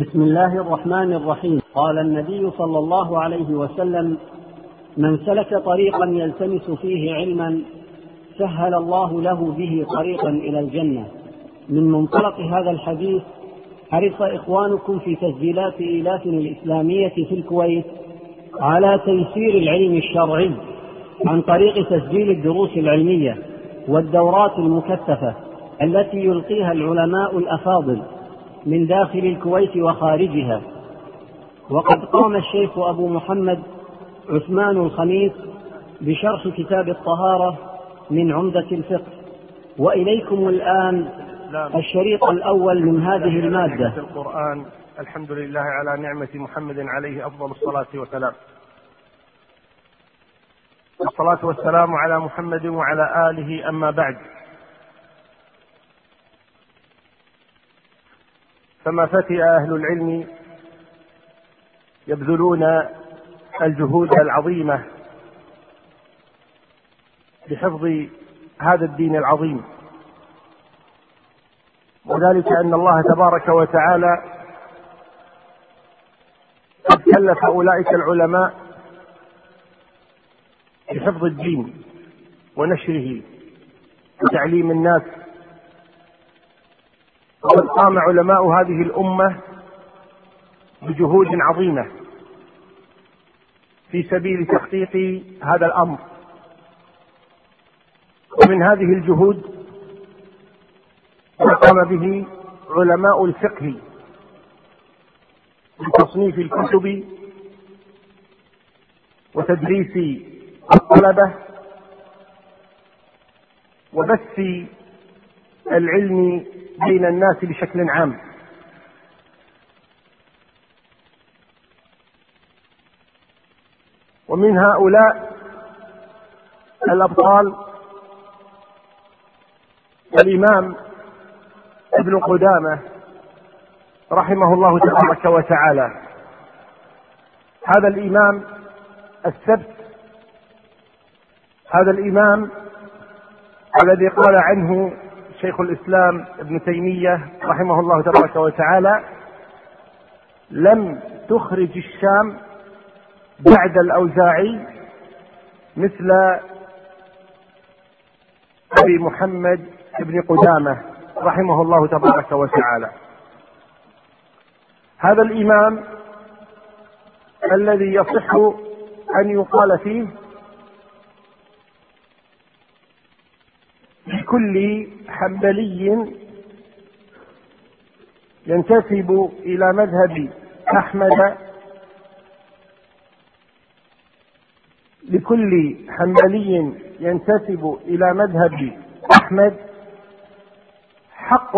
بسم الله الرحمن الرحيم. قال النبي صلى الله عليه وسلم من سلك طريقا يلتمس فيه علما سهل الله له به طريقا إلى الجنة. من منطلق هذا الحديث حرص إخوانكم في تسجيلات إيلاف الإسلامية في الكويت على تيسير العلم الشرعي عن طريق تسجيل الدروس العلمية والدورات المكثفة التي يلقيها العلماء الأفاضل. من داخل الكويت وخارجها. وقد قام الشيخ أبو محمد عثمان الخميس بشرح كتاب الطهارة من عمدة الفقه. وإليكم الآن الشريط الأول من هذه المادة. القرآن. الحمد لله على نعمة محمد عليه أفضل الصلاة والسلام. والصلاه والسلام على محمد وعلى آله أما بعد. فما فتئ أهل العلم يبذلون الجهود العظيمة لحفظ هذا الدين العظيم. وذلك أن الله تبارك وتعالى قد كلف أولئك العلماء بحفظ الدين ونشره وتعليم الناس وقد قام علماء هذه الأمة بجهود عظيمة في سبيل تحقيق هذا الأمر. ومن هذه الجهود ما قام به علماء الفقه بتصنيف الكتب وتدريس الطلبة وبث العلم بين الناس بشكل عام. ومن هؤلاء الأبطال الإمام ابن قدامة رحمه الله تبارك وتعالى. هذا الإمام السبت هذا الإمام الذي قال عنه شيخ الإسلام ابن تيمية رحمه الله تبارك وتعالى لم تخرج الشام بعد الأوزاعي مثل أبي محمد بن قدامة رحمه الله تبارك وتعالى. هذا الإمام الذي يصح أن يقال فيه لكل حنبلي ينتسب إلى مذهب أحمد. لكل حنبلي ينتسب إلى مذهب أحمد. حق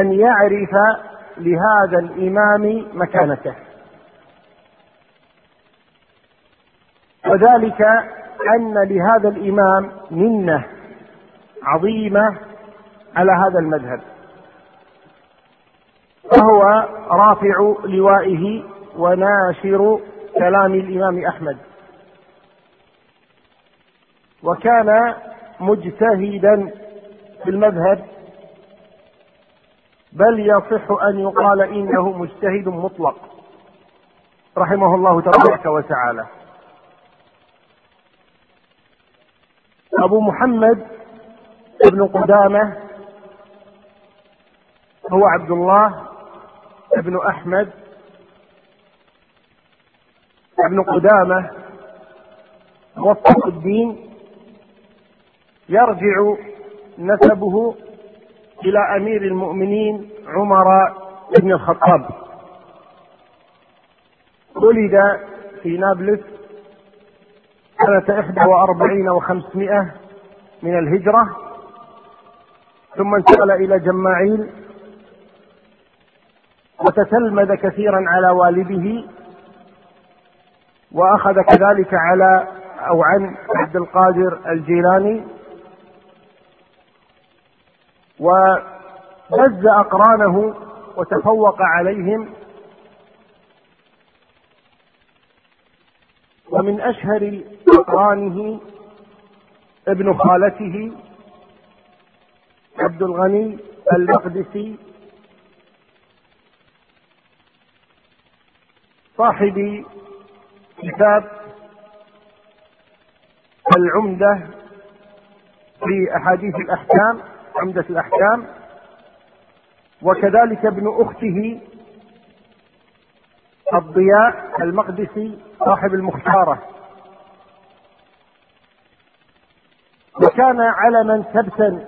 أن يعرف لهذا الإمام مكانته. وذلك أن لهذا الإمام منة. عظيمة على هذا المذهب. فهو رافع لوائه وناشر كلام الإمام أحمد. وكان مجتهدا في المذهب بل يصح أن يقال إنه مجتهد مطلق رحمه الله تبارك وتعالى. أبو محمد ابن قدامة هو عبد الله ابن أحمد ابن قدامة موفق الدين يرجع نسبه إلى أمير المؤمنين عمر بن الخطاب. ولد في نابلس سنة إحدى وأربعين وخمسمائة من الهجرة. ثم انتقل إلى جماعيل وتتلمذ كثيرا على والده وأخذ كذلك على أو عن عبد القادر الجيلاني وبز أقرانه وتفوق عليهم ومن أشهر أقرانه ابن خالته عبد الغني المقدسي صاحب كتاب العمدة في أحاديث الأحكام عمدة الأحكام وكذلك ابن أخته الضياء المقدسي صاحب المختارة. وكان علما ثبتا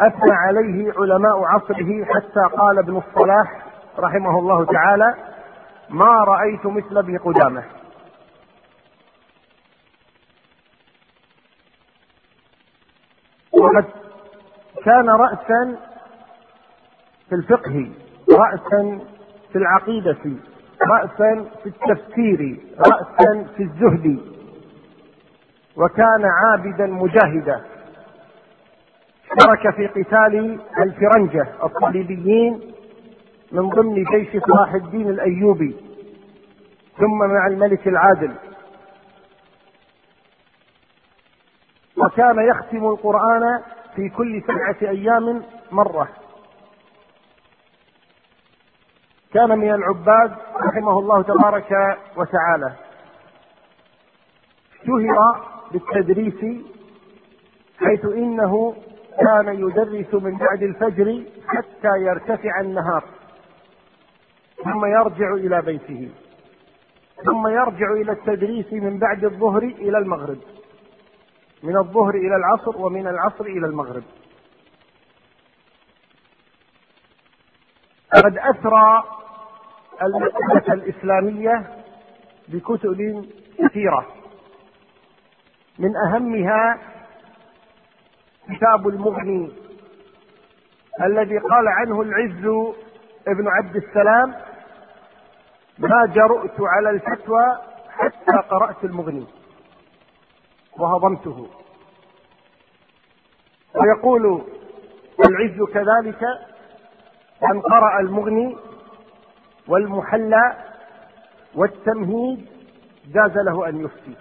أثنى عليه علماء عصره حتى قال ابن الصلاح رحمه الله تعالى ما رأيت مثل ابن قدامة. وقد كان رأسا في الفقه رأسا في العقيدة رأسا في التفسير رأسا في الزهد وكان عابدا مجاهدا. اشترك في قتال الفرنجة الصليبيين من ضمن جيش صلاح الدين الأيوبي ثم مع الملك العادل. وكان يختم القرآن في كل سبعة أيام مرة. كان من العباد رحمه الله تبارك وتعالى. اشتهر بالتدريس حيث إنه كان يدرس من بعد الفجر حتى يرتفع النهار. ثم يرجع إلى بيته. ثم يرجع إلى التدريس من بعد الظهر إلى المغرب. من الظهر إلى العصر ومن العصر إلى المغرب. قد اثرى المكتبة الإسلامية بكتب كثيرة. من أهمها كتاب المغني الذي قال عنه العز ابن عبد السلام ما جرؤت على الفتوى حتى قرأت المغني وهضمته. ويقول العز كذلك من قرأ المغني والمحلى والتمهيد جاز له أن يفتي.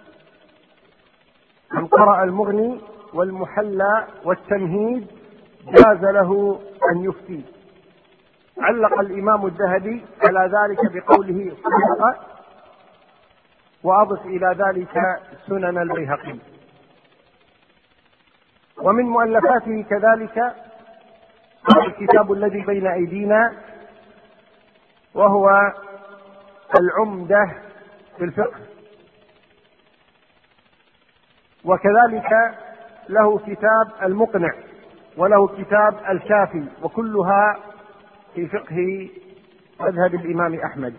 من قرأ المغني والمحلى والتمهيد جاز له أن يفتي. علق الإمام الذهبي على ذلك بقوله صدق وأضف إلى ذلك سنن البيهقي. ومن مؤلفاته كذلك الكتاب الذي بين أيدينا وهو العمدة في الفقه. وكذلك له كتاب المقنع وله كتاب الكافي وكلها في فقه مذهب الإمام أحمد.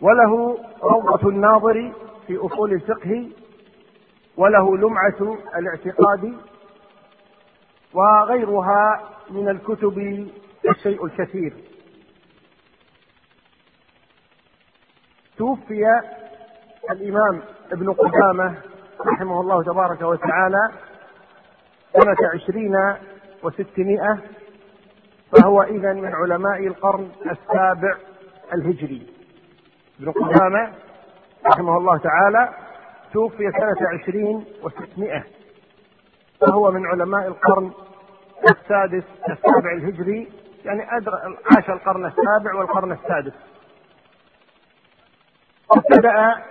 وله روضة الناظر في أصول الفقه وله لمعة الاعتقاد وغيرها من الكتب الشيء الكثير. توفي الإمام ابن قدامة رحمه الله تبارك وتعالى سنة عشرين وستمائة فهو إذا من علماء القرن السابع الهجري. ابن قدامة رحمه الله تعالى توفي سنة عشرين وستمائة وهو من علماء القرن السادس السابع الهجري يعني أدر عاش القرن السابع والقرن السادس. ابتدأ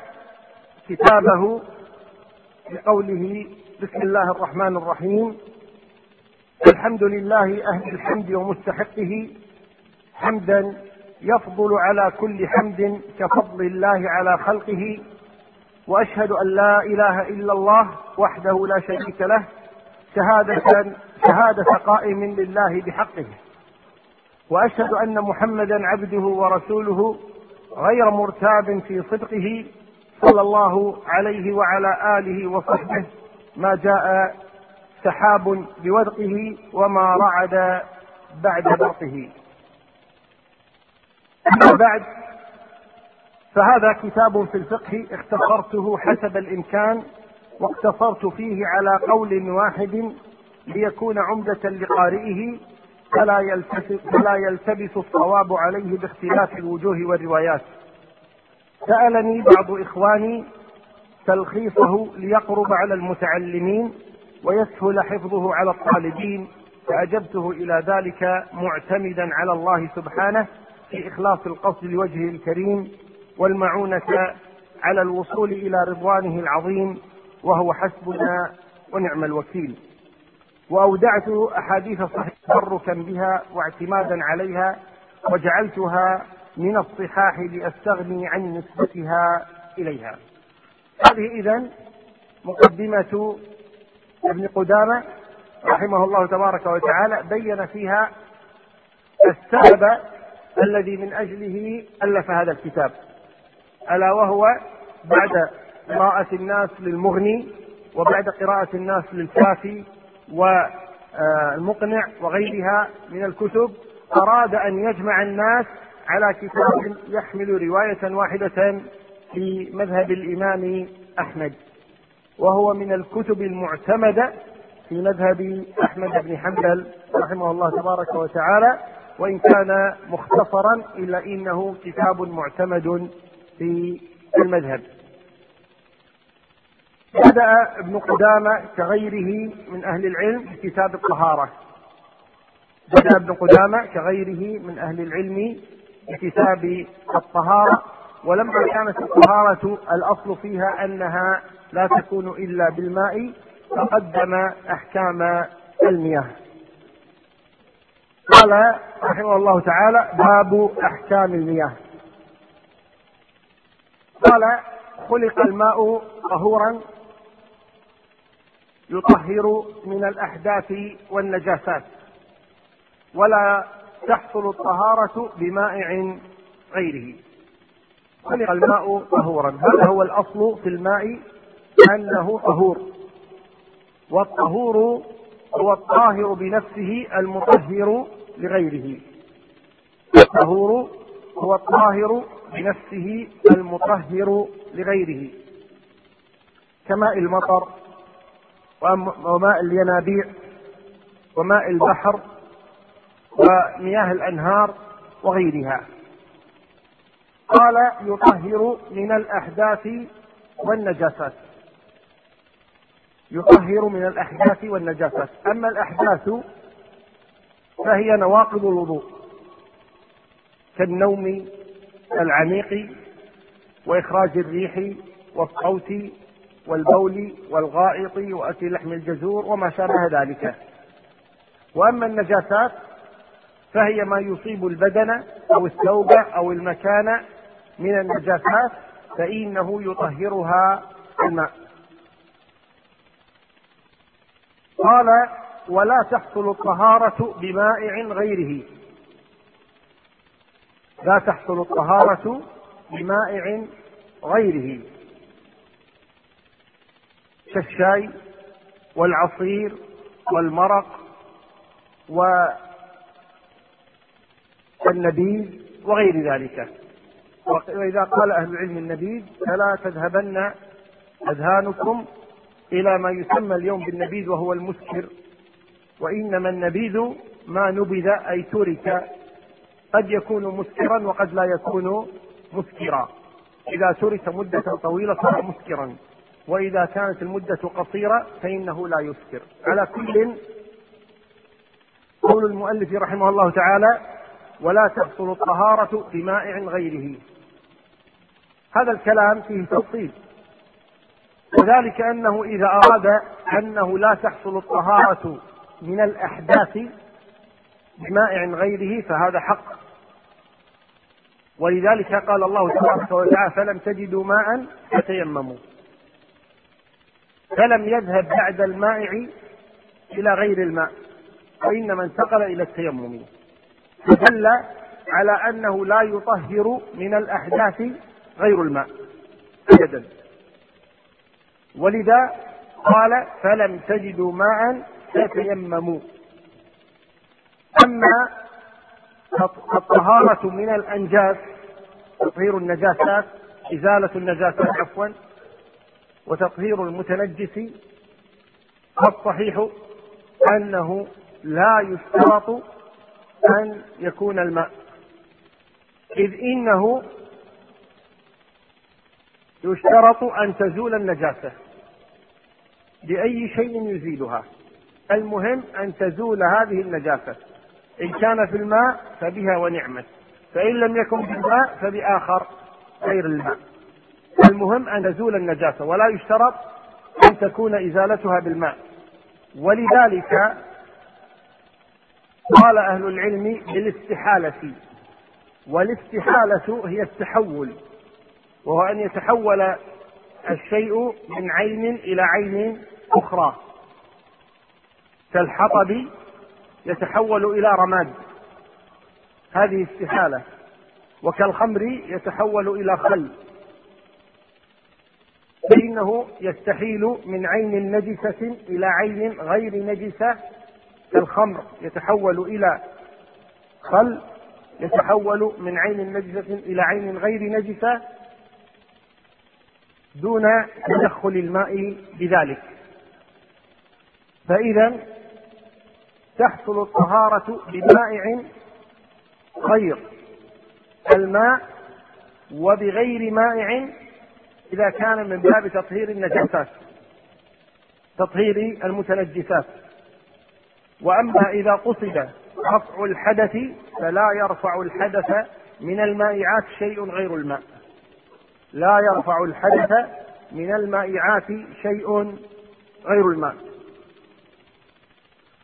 كتابه بقوله بسم الله الرحمن الرحيم. الحمد لله أهل الحمد ومستحقه حمدا يفضل على كل حمد كفضل الله على خلقه. وأشهد أن لا إله إلا الله وحده لا شريك له. شهادة شهادة قائم لله بحقه. وأشهد أن محمدا عبده ورسوله غير مرتاب في صدقه. صلى الله عليه وعلى آله وصحبه ما جاء سحاب بودقه وما رعد بعد برقه أما بعد فهذا كتاب في الفقه اختصرته حسب الإمكان واقتصرت فيه على قول واحد ليكون عمدة لقارئه فلا يلتبس, فلا يلتبس الصواب عليه باختلاف الوجوه والروايات. سألني بعض إخواني تلخيصه ليقرب على المتعلمين ويسهل حفظه على الطالبين فأجبته إلى ذلك معتمدا على الله سبحانه في إخلاص القصد لوجهه الكريم والمعونة على الوصول إلى رضوانه العظيم وهو حسبنا ونعم الوكيل. وأودعت أحاديث صحيح تبركا بها واعتمادا عليها وجعلتها من الصحاح لأستغني عن نسبتها إليها. هذه إذا مقدمة ابن قدامة رحمه الله تبارك وتعالى بين فيها السبب الذي من أجله ألف هذا الكتاب ألا وهو بعد قراءة الناس للمغني وبعد قراءة الناس للكافي والمقنع وغيرها من الكتب أراد أن يجمع الناس على كتاب يحمل رواية واحدة في مذهب الإمام أحمد وهو من الكتب المعتمدة في مذهب أحمد بن حنبل رحمه الله تبارك وتعالى وإن كان مختصرا إلا إنه كتاب معتمد في المذهب. بدأ ابن قدامة كغيره من أهل العلم بكتاب الطهارة. بدأ ابن قدامة كغيره من أهل العلم بكتاب الطهارة ولما كانت الطهارة الأصل فيها أنها لا تكون إلا بالماء فقدم أحكام المياه قال رحمه الله تعالى باب أحكام المياه. قال خلق الماء طهورا يطهر من الأحداث والنجاسات ولا تحصل الطهارة بمائع غيره. خلق الماء طهورا. هذا هو الأصل في الماء أنه طهور. والطهور هو الطاهر بنفسه المطهر لغيره. الطهور هو الطاهر بنفسه المطهر لغيره. كماء المطر وماء الينابيع وماء البحر ومياه الأنهار وغيرها. قال يطهر من الأحداث والنجاسات. يطهر من الأحداث والنجاسات. أما الأحداث فهي نواقض الوضوء كالنوم العميق وإخراج الريح والصوت والبول والغائط وأكل لحم الجزور وما شابه ذلك. وأما النجاسات فهي ما يصيب البدن أو الثوب أو المكان من النجاسات فإنه يطهرها الماء. قال ولا تحصل الطهارة بمائع غيره. لا تحصل الطهارة بمائع غيره. كالشاي والعصير والمرق والنبيذ وغير ذلك. وإذا قال أهل العلم النبيذ فلا تذهبن أذهانكم إلى ما يسمى اليوم بالنبيذ وهو المسكر؟ وإنما النبيذ ما نبذ أي ترك. قد يكون مسكرا وقد لا يكون مسكرا. إذا ترك مدة طويلة صار مسكرا. وإذا كانت المدة قصيرة فإنه لا يسكر. على كل قول المؤلف رحمه الله تعالى ولا تحصل الطهارة بمائع غيره. هذا الكلام فيه تفصيل. وذلك أنه إذا أراد أنه لا تحصل الطهارة من الأحداث بمائع غيره فهذا حق. ولذلك قال الله تبارك وتعالى فلم تجدوا ماء فتيمموا. فلم يذهب بعد المائع إلى غير الماء وإنما انتقل إلى التيمم. فدل على أنه لا يطهر من الأحداث غير الماء. ابدا. ولذا قال فلم تجدوا ماء فتيمموا أما الطهارة من الأنجاس تطهير النجاسات إزالة النجاسات عفوا وتطهير المتنجس فالصحيح أنه لا يشترط أن يكون الماء. إذ إنه يشترط أن تزول النجاسة. بأي شيء يزيلها. المهم أن تزول هذه النجاسة. إن كان في الماء فبها ونعمت. فإن لم يكن بالماء فبآخر غير الماء. المهم أن تزول النجاسة. ولا يشترط أن تكون إزالتها بالماء. ولذلك قال أهل العلم بالاستحالة. والاستحالة هي التحول وهو أن يتحول الشيء من عين إلى عين أخرى. كالحطب يتحول إلى رماد. هذه استحالة. وكالخمر يتحول إلى خل. فإنه يستحيل من عين نجسة إلى عين غير نجسة كالخمر يتحول إلى خل يتحول من عين نجسة إلى عين غير نجسة دون تدخل الماء بذلك. فإذا تحصل الطهارة بمائع غير الماء وبغير مائع إذا كان من باب تطهير النجاسات تطهير المتنجسات. وأما إذا قصد رفع الحدث فلا يرفع الحدث من المائعات شيء غير الماء. لا يرفع الحدث من المائعات شيء غير الماء.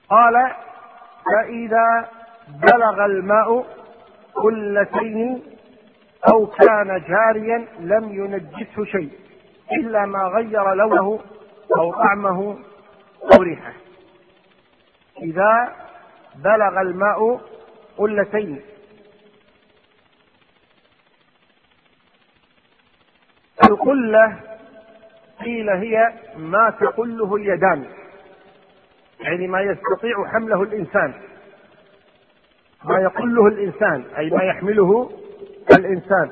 قال فإذا بلغ الماء قلتين أو كان جاريا لم ينجسه شيء إلا ما غير لونه أو طعمه أو ريحه. إذا بلغ الماء قلتين. القلة قيل هي ما تقله اليدان يعني ما يستطيع حمله الإنسان. ما يقله الإنسان أي ما يحمله الإنسان.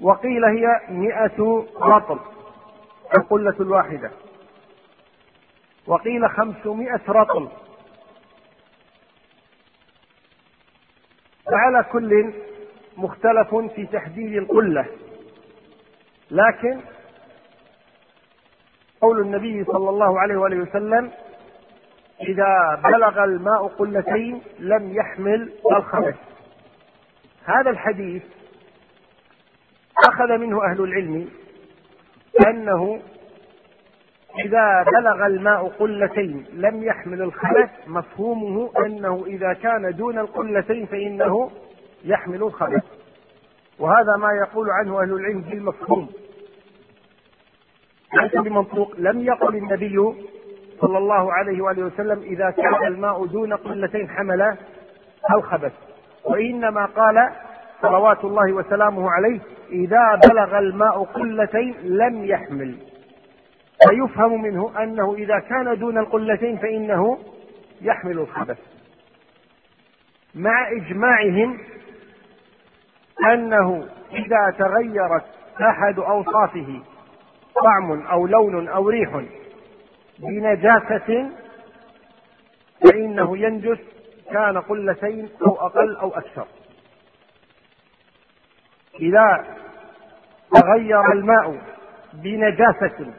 وقيل هي مئة رطل القلة الواحدة. وقيل خمسمائة رطل. فعلى كل مختلف في تحديد القلة. لكن قول النبي صلى الله عليه وآله وسلم إذا بلغ الماء قلتين لم يحمل الخبث. هذا الحديث أخذ منه أهل العلم أنه إذا بلغ الماء قلتين لم يحمل الخبث مفهومه أنه إذا كان دون القلتين فإنه يحمل الخبث وهذا ما يقول عنه أهل العلم بالمفهوم. ليس بمنطوق. لم يقل النبي صلى الله عليه وآله وسلم إذا كان الماء دون قلتين حمل الخبث. وإنما قال صلوات الله وسلامه عليه إذا بلغ الماء قلتين لم يحمل. فيفهم منه أنه إذا كان دون القلتين فإنه يحمل الخبث مع إجماعهم أنه إذا تغيرت أحد أوصافه طعم أو لون أو ريح بنجاسة فإنه ينجس كان قلتين أو أقل أو أكثر. إذا تغير الماء بنجاسة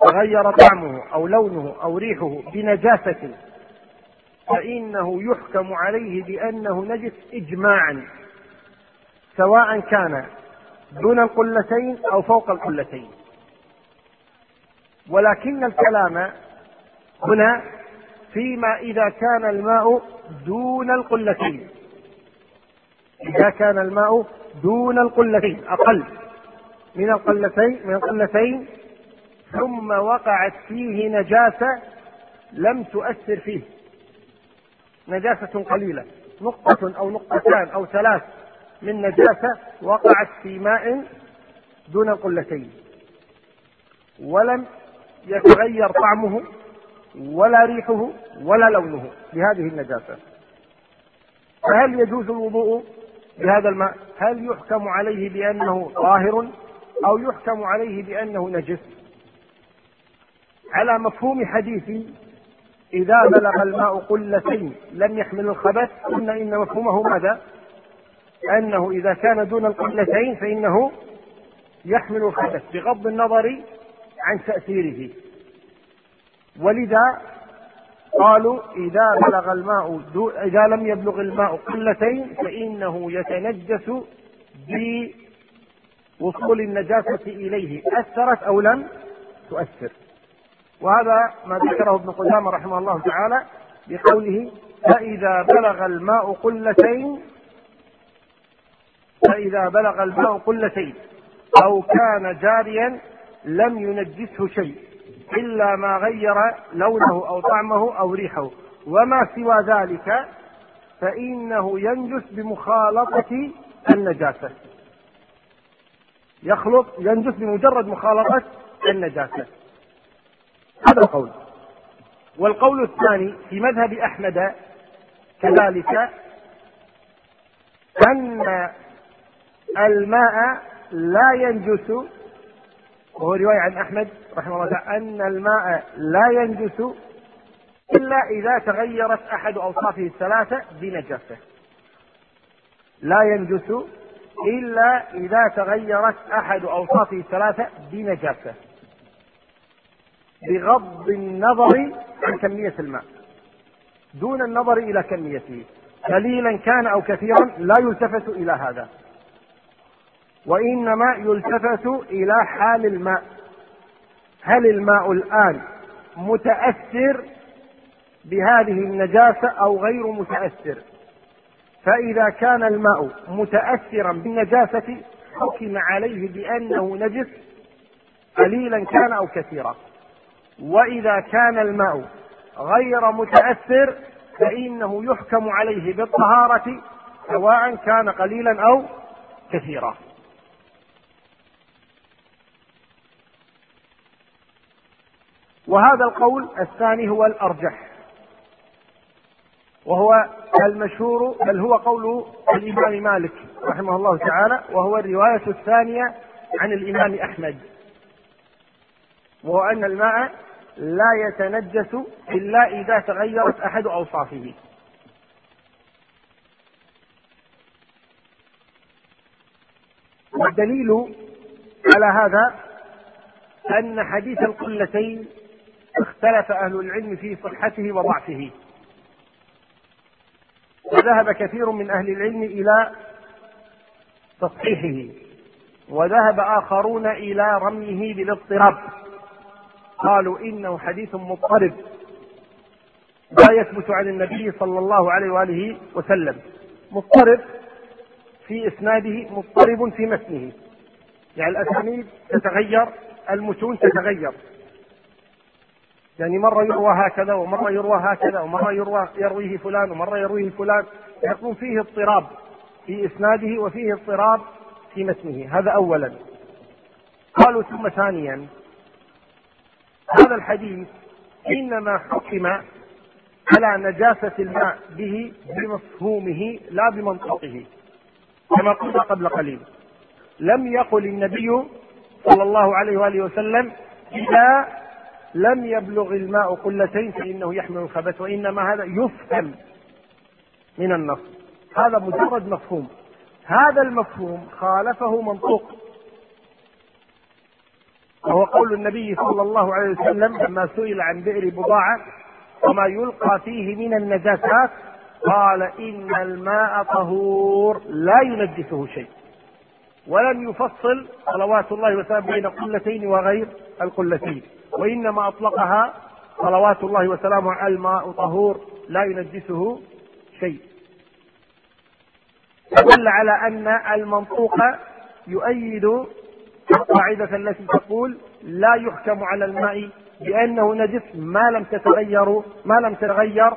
تغير طعمه أو لونه أو ريحه بنجاسة فإنه يحكم عليه بأنه نجس إجماعا سواء كان دون القلتين أو فوق القلتين. ولكن الكلام هنا فيما إذا كان الماء دون القلتين. إذا كان الماء دون القلتين أقل من القلتين من القلتين ثم وقعت فيه نجاسة لم تؤثر فيه. نجاسة قليلة. نقطة أو نقطتان أو ثلاث من نجاسة وقعت في ماء دون القلتين ولم يتغير طعمه ولا ريحه ولا لونه بهذه النجاسة. فهل يجوز الوضوء بهذا الماء؟ هل يحكم عليه بأنه طاهر أو يحكم عليه بأنه نجس؟ على مفهوم حديث إذا بلغ الماء قلتين لم يحمل الخبث قلنا إن مفهومه ماذا؟ أنه إذا كان دون القلتين فإنه يحمل الخبث بغض النظر عن تأثيره. ولذا قالوا إذا بلغ الماء دو إذا لم يبلغ الماء قلتين فإنه يتنجس بوصول النجاسة إليه. أثرت أو لم تؤثر؟ وهذا ما ذكره ابن قدامة رحمه الله تعالى بقوله فإذا بلغ الماء قلتين فإذا بلغ الماء قلتين أو كان جاريا لم ينجسه شيء إلا ما غير لونه أو طعمه أو ريحه. وما سوى ذلك فإنه ينجس بمخالطة النجاسة. يخلط ينجس بمجرد مخالطة النجاسة. هذا القول. والقول الثاني في مذهب أحمد كذلك أن الماء لا ينجس وهو رواية عن أحمد رحمه الله تعالى أن الماء لا ينجس إلا إذا تغيرت أحد أوصافه الثلاثة بنجاسة. لا ينجس إلا إذا تغيرت أحد أوصافه الثلاثة بنجاسة. بغض النظر عن كمية الماء. دون النظر إلى كميته. قليلا كان أو كثيرا لا يلتفت إلى هذا. وإنما يلتفت إلى حال الماء. هل الماء الآن متأثر بهذه النجاسة أو غير متأثر؟ فإذا كان الماء متأثرا بالنجاسة حكم عليه بأنه نجس قليلا كان أو كثيرا. وإذا كان الماء غير متأثر فإنه يحكم عليه بالطهارة سواء كان قليلا أو كثيرا. وهذا القول الثاني هو الأرجح وهو المشهور بل هو قول الإمام مالك رحمه الله تعالى وهو الرواية الثانية عن الإمام أحمد وهو أن الماء لا يتنجس إلا إذا تغيرت أحد أوصافه. والدليل على هذا أن حديث القلتين اختلف أهل العلم في صحته وضعفه. وذهب كثير من أهل العلم إلى تصحيحه. وذهب آخرون إلى رميه بالاضطراب. قالوا إنه حديث مضطرب. لا يثبت عن النبي صلى الله عليه وآله وسلم. مضطرب في إسناده مضطرب في متنه يعني الأسانيد تتغير المتون تتغير. يعني مرة يروى هكذا ومرة يروى هكذا ومرة يروى يرويه فلان ومرة يرويه فلان. يكون فيه اضطراب في إسناده وفيه اضطراب في متنه هذا أولا. قالوا ثم ثانيا هذا الحديث إنما حكم على نجاسة الماء به بمفهومه لا بمنطقه كما قلنا قبل قليل. لم يقل النبي صلى الله عليه وآله وسلم إذا لم يبلغ الماء قلتين فإنه يحمل الخبث وإنما هذا يفهم من النص. هذا مجرد مفهوم. هذا المفهوم خالفه منطوق. وهو قول النبي صلى الله عليه وسلم لما سئل عن بئر بضاعة وما يلقى فيه من النجاسات قال إن الماء طهور لا ينجسه شيء. ولم يفصل صلوات الله وسلامه بين قلتين وغير القلتين وإنما أطلقها صلوات الله وسلامه على الماء طهور لا ينجسه شيء. دل على أن المنطوق يؤيد القاعدة التي تقول لا يحكم على الماء بأنه نجس ما لم تتغير ما لم تتغير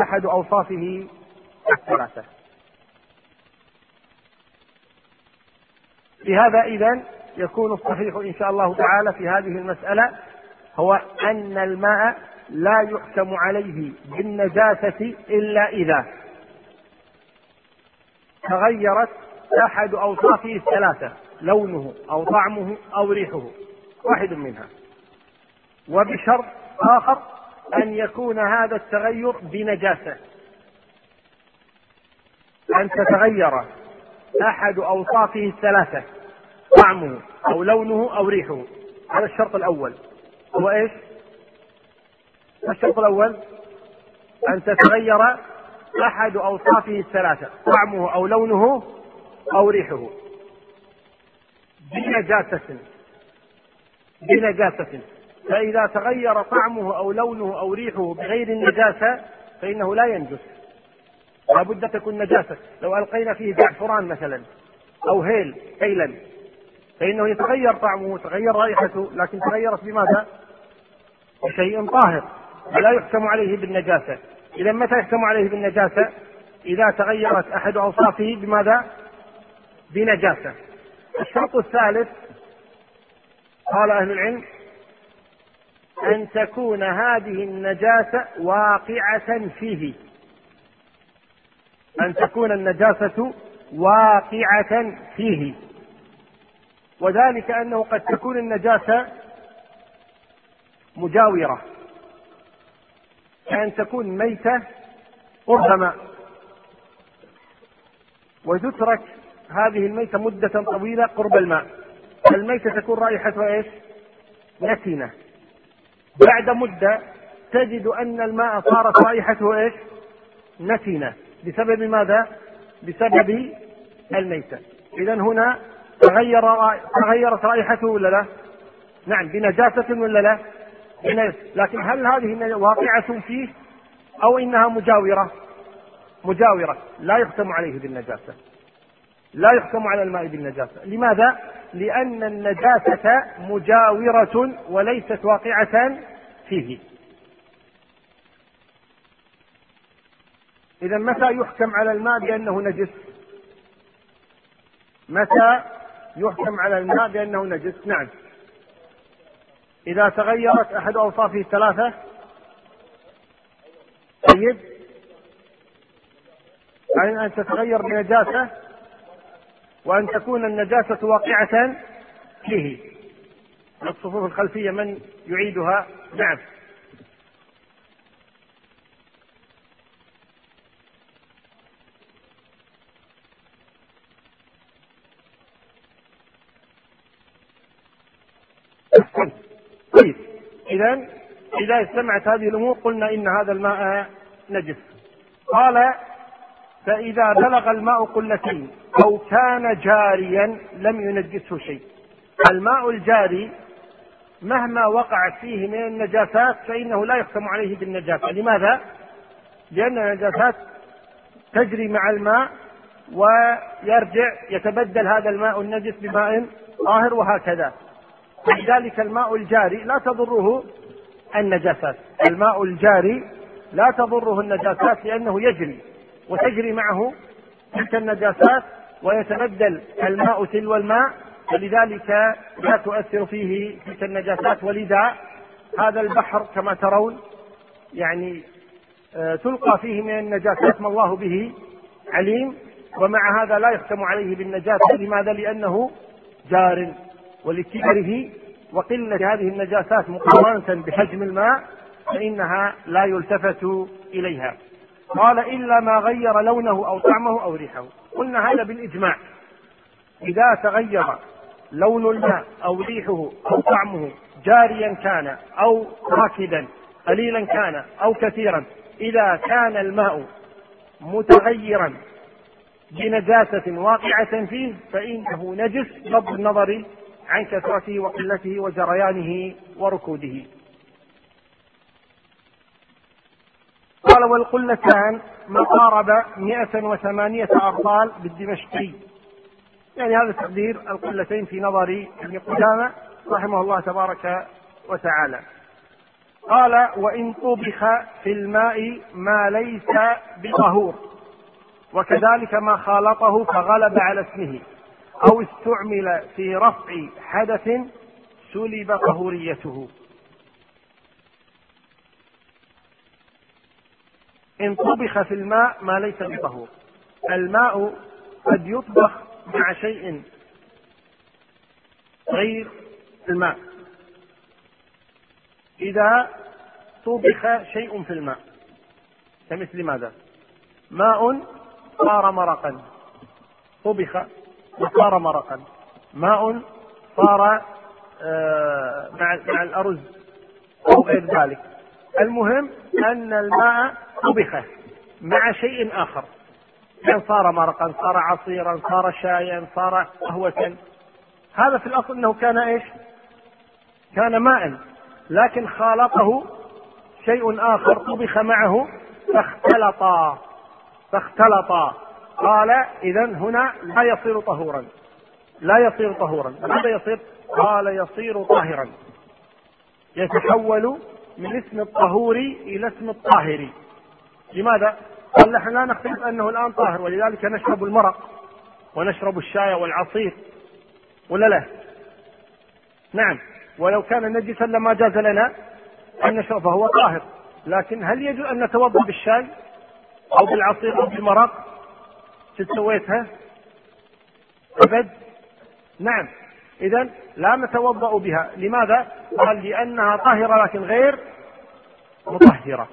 أحد أوصافه الثلاثة. بهذا إذا يكون الصحيح إن شاء الله تعالى في هذه المسألة هو أن الماء لا يحكم عليه بالنجاسة إلا إذا تغيرت أحد أوصافه الثلاثة لونه أو طعمه أو ريحه. واحد منها. وبشرط آخر أن يكون هذا التغير بنجاسة. أن تتغير أحد أوصافه الثلاثة طعمه أو لونه أو ريحه. هذا الشرط الأول. هو إيش؟ الشرط الأول؟ أن تتغير أحد أوصافه الثلاثة طعمه أو لونه أو ريحه. بنجاسة. بنجاسة. فإذا تغير طعمه أو لونه أو ريحه بغير النجاسة فإنه لا ينجس. لابد تكون نجاسة. لو ألقينا فيه زعفران مثلا أو هيل هيلا فإنه يتغير طعمه وتغير رائحته لكن تغيرت بماذا؟ بشيء طاهر. فلا يحكم عليه بالنجاسة. إذا متى يحكم عليه بالنجاسة؟ إذا تغيرت أحد أوصافه بماذا؟ بنجاسة. الشرط الثالث قال أهل العلم أن تكون هذه النجاسة واقعة فيه. أن تكون النجاسة واقعة فيه. وذلك أنه قد تكون النجاسة مجاورة. كأن تكون ميتة قرب ماء وتترك هذه الميتة مدة طويلة قرب الماء الميتة تكون رائحتها إيش؟ نتنة بعد مدة تجد أن الماء صارت رائحته إيش؟ نتنة بسبب ماذا؟ بسبب الميتة إذا هنا تغير تغيرت رائحته ولا لا؟ نعم بنجاسة ولا لا؟ لكن هل هذه واقعة فيه أو إنها مجاورة؟ مجاورة لا يختم عليه بالنجاسة لا يحكم على الماء بالنجاسة لماذا؟ لأن النجاسة مجاورة وليست واقعة فيه إذا متى يحكم على الماء بأنه نجس؟ متى يحكم على الماء بأنه نجس؟ نعم إذا تغيرت أحد أوصافه الثلاثة طيب يعني أن تتغير بنجاسة وأن تكون النجاسة واقعة فيه الصفوف الخلفية من يعيدها؟ نعم. طيب. إذا إذا استمعت هذه الأمور قلنا إن هذا الماء نجس. قال فإذا بلغ الماء قلتين أو كان جاريا لم ينجسه شيء. الماء الجاري مهما وقعت فيه من النجاسات فإنه لا يحكم عليه بالنجاسة. لماذا؟ لأن النجاسات تجري مع الماء ويرجع يتبدل هذا الماء النجس بماء طاهر وهكذا. لذلك الماء الجاري لا تضره النجاسات. الماء الجاري لا تضره النجاسات لأنه يجري وتجري معه تلك النجاسات ويتبدل الماء تلو الماء فلذلك لا تؤثر فيه تلك النجاسات. ولذا هذا البحر كما ترون يعني آه، تلقى فيه من النجاسات ما الله به عليم ومع هذا لا يحكم عليه بالنجاسة. لماذا؟ لأنه جار ولكبره وقلة هذه النجاسات مقارنة بحجم الماء فإنها لا يلتفت إليها. قال إلا ما غير لونه أو طعمه أو ريحه. قلنا هذا بالإجماع. إذا تغير لون الماء أو ريحه أو طعمه جاريا كان أو راكدا قليلا كان أو كثيرا إذا كان الماء متغيرا بنجاسة واقعة فيه فإنه نجس بغض النظر عن كثرته وقلته وجريانه وركوده. قال والقلتان ما قارب 108 أرطال بالدمشقي. يعني هذا تقدير القلتين في نظر ابن قدامة رحمه الله تبارك وتعالى. قال وإن طبخ في الماء ما ليس بطهور وكذلك ما خالطه فغلب على اسمه أو استعمل في رفع حدث سلب طهوريته. إن طبخ في الماء ما ليس بطهور. الماء قد يطبخ مع شيء غير الماء. إذا طبخ شيء في الماء كمثل ماذا؟ ماء صار مرقا. طبخ وصار مرقا. ماء صار آه، مع الأرز أو غير ذلك. المهم أن الماء طبخ مع شيء آخر. كان صار مرقا صار عصيرا صار شايا صار قهوة. هذا في الأصل أنه كان إيش؟ كان ماء لكن خالطه شيء آخر طبخ معه فاختلطا. فاختلطا. قال إذا هنا لا يصير طهورا. لا يصير طهورا. ماذا يصير؟ قال يصير طاهرا. يتحول من اسم الطهور إلى اسم الطاهر. لماذا؟ قال نحن لا نختلف أنه الآن طاهر ولذلك نشرب المرق ونشرب الشاي والعصير ولا لا؟ نعم. ولو كان نجسا لما جاز لنا أن نشرب فهو طاهر. لكن هل يجوز أن نتوضأ بالشاي أو بالعصير أو بالمرق؟ سويتها أبد؟ نعم. إذا لا نتوضأ بها. لماذا؟ قال لأنها طاهرة لكن غير مطهرة.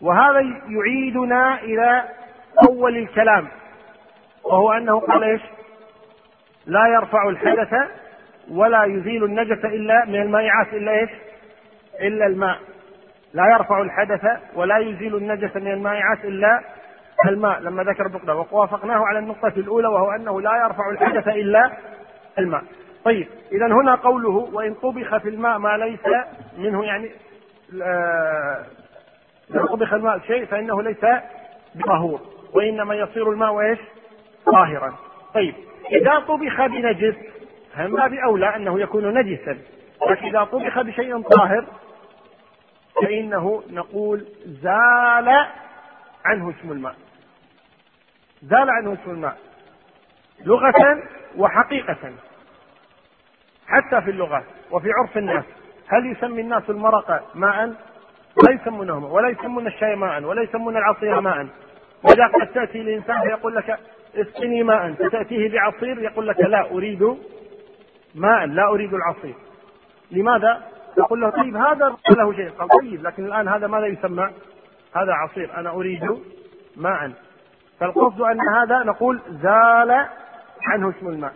وهذا يعيدنا إلى أول الكلام وهو أنه قال إيش؟ لا يرفع الحدث ولا يزيل النجس إلا من المائعات إلا إيش؟ إلا الماء لا يرفع الحدث ولا يزيل النجس من المائعات إلا الماء لما ذكر النقطة ووافقناه على النقطة الأولى وهو أنه لا يرفع الحدث إلا الماء طيب إذا هنا قوله وإن طبخ في الماء ما ليس منه يعني لو طبخ الماء شيء فإنه ليس بطهور وإنما يصير الماء إيش؟ طاهرا. طيب إذا طبخ بنجس فما بأولى أنه يكون نجسا؟ لكن إذا طبخ بشيء طاهر فإنه نقول زال عنه اسم الماء. زال عنه اسم الماء. لغة وحقيقة. حتى في اللغة وفي عرف الناس هل يسمي الناس المرق ماء؟ لا يسمونه ولا يسمون الشاي ماء ولا يسمون العصير ماء. وإذا قد تأتي الإنسان فيقول لك اسقني ماء فتأتيه بعصير يقول لك لا أريد ماء لا أريد العصير. لماذا؟ يقول له طيب هذا له شيء. قال طيب لكن الآن هذا ماذا يسمى؟ هذا عصير أنا أريد ماء. فالقصد أن هذا نقول زال عنه اسم الماء.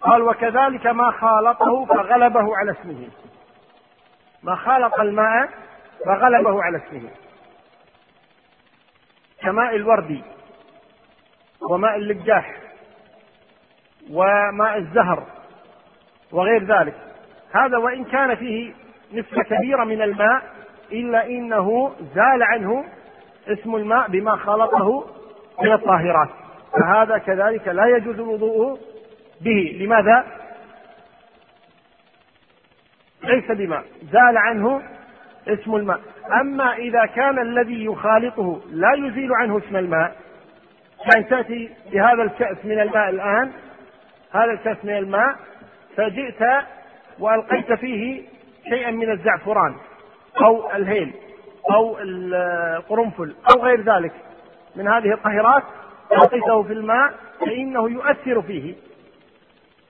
قال وكذلك ما خالطه فغلبه على اسمه. ما خالط الماء فغلبه على اسمه. كماء الورد وماء اللجاح وماء الزهر وغير ذلك. هذا وإن كان فيه نسبة كبيرة من الماء إلا إنه زال عنه اسم الماء بما خلطه من الطاهرات. فهذا كذلك لا يجوز الوضوء به. لماذا؟ ليس بماء. زال عنه اسم الماء. أما إذا كان الذي يخالطه لا يزيل عنه اسم الماء كان تأتي بهذا الكأس من الماء الآن هذا الكأس من الماء فجئت وألقيت فيه شيئا من الزعفران أو الهيل أو القرنفل أو غير ذلك. من هذه الطاهرات ألقيته في الماء فإنه يؤثر فيه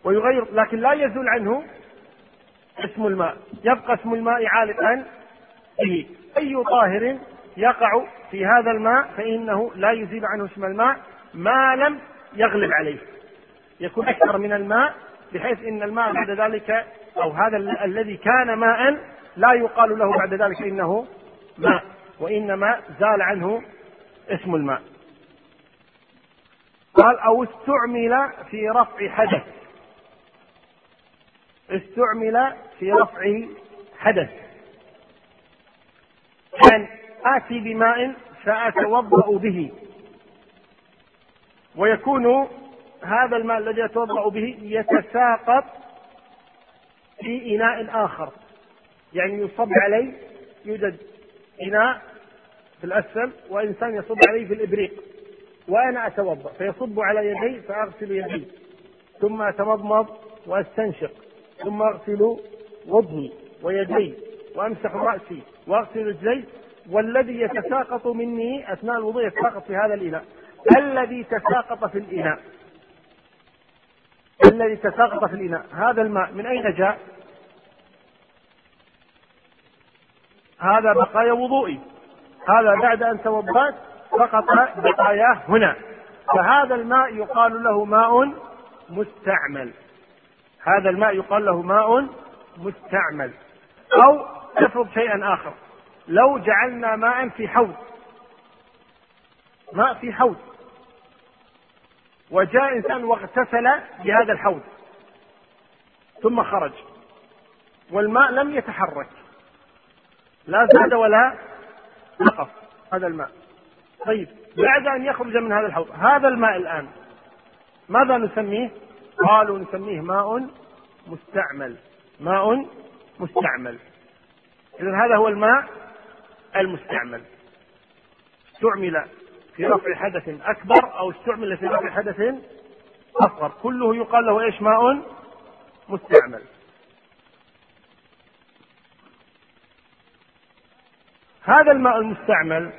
ويغير لكن لا يزول عنه اسم الماء. يبقى اسم الماء عالقا به أي طاهر يقع في هذا الماء فإنه لا يزيل عنه اسم الماء ما لم يغلب عليه. يكون أكثر من الماء بحيث إن الماء بعد ذلك أو هذا الذي كان ماء لا يقال له بعد ذلك إنه ماء وإنما زال عنه اسم الماء. قال أو استعمل في رفع حدث. استعمل في رفع حدث. كان آتي بماء فأتوضأ به. ويكون هذا الماء الذي يتوضأ به يتساقط في إناء آخر. يعني يصب عليه يوجد إناء في الأسفل وإنسان يصب عليه في الإبريق. وأنا أتوضأ فيصب على يدي فأغسل يدي. ثم أتمضمض وأستنشق. ثم أغسل وجهي ويدي وأمسح رأسي. وأغسل رجلي والذي يتساقط مني أثناء الوضوء يتساقط في هذا الإناء. الذي تساقط في الإناء. الذي تساقط في الإناء. هذا الماء من أين جاء؟ هذا بقايا وضوئي. هذا بعد أن توضأت سقط بقاياه هنا. فهذا الماء يقال له ماء مستعمل. هذا الماء يقال له ماء مستعمل. أو أفرض شيئا آخر. لو جعلنا ماء في حوض ماء في حوض وجاء إنسان واغتسل بهذا الحوض ثم خرج والماء لم يتحرك لا زاد ولا نقص هذا الماء. طيب بعد أن يخرج من هذا الحوض هذا الماء الآن ماذا نسميه؟ قالوا نسميه ماء مستعمل. ماء مستعمل. إذا هذا هو الماء المستعمل. استعمل في رفع حدث أكبر أو استعمل في رفع حدث أصغر. كله يقال له إيش؟ ماء مستعمل. هذا الماء المستعمل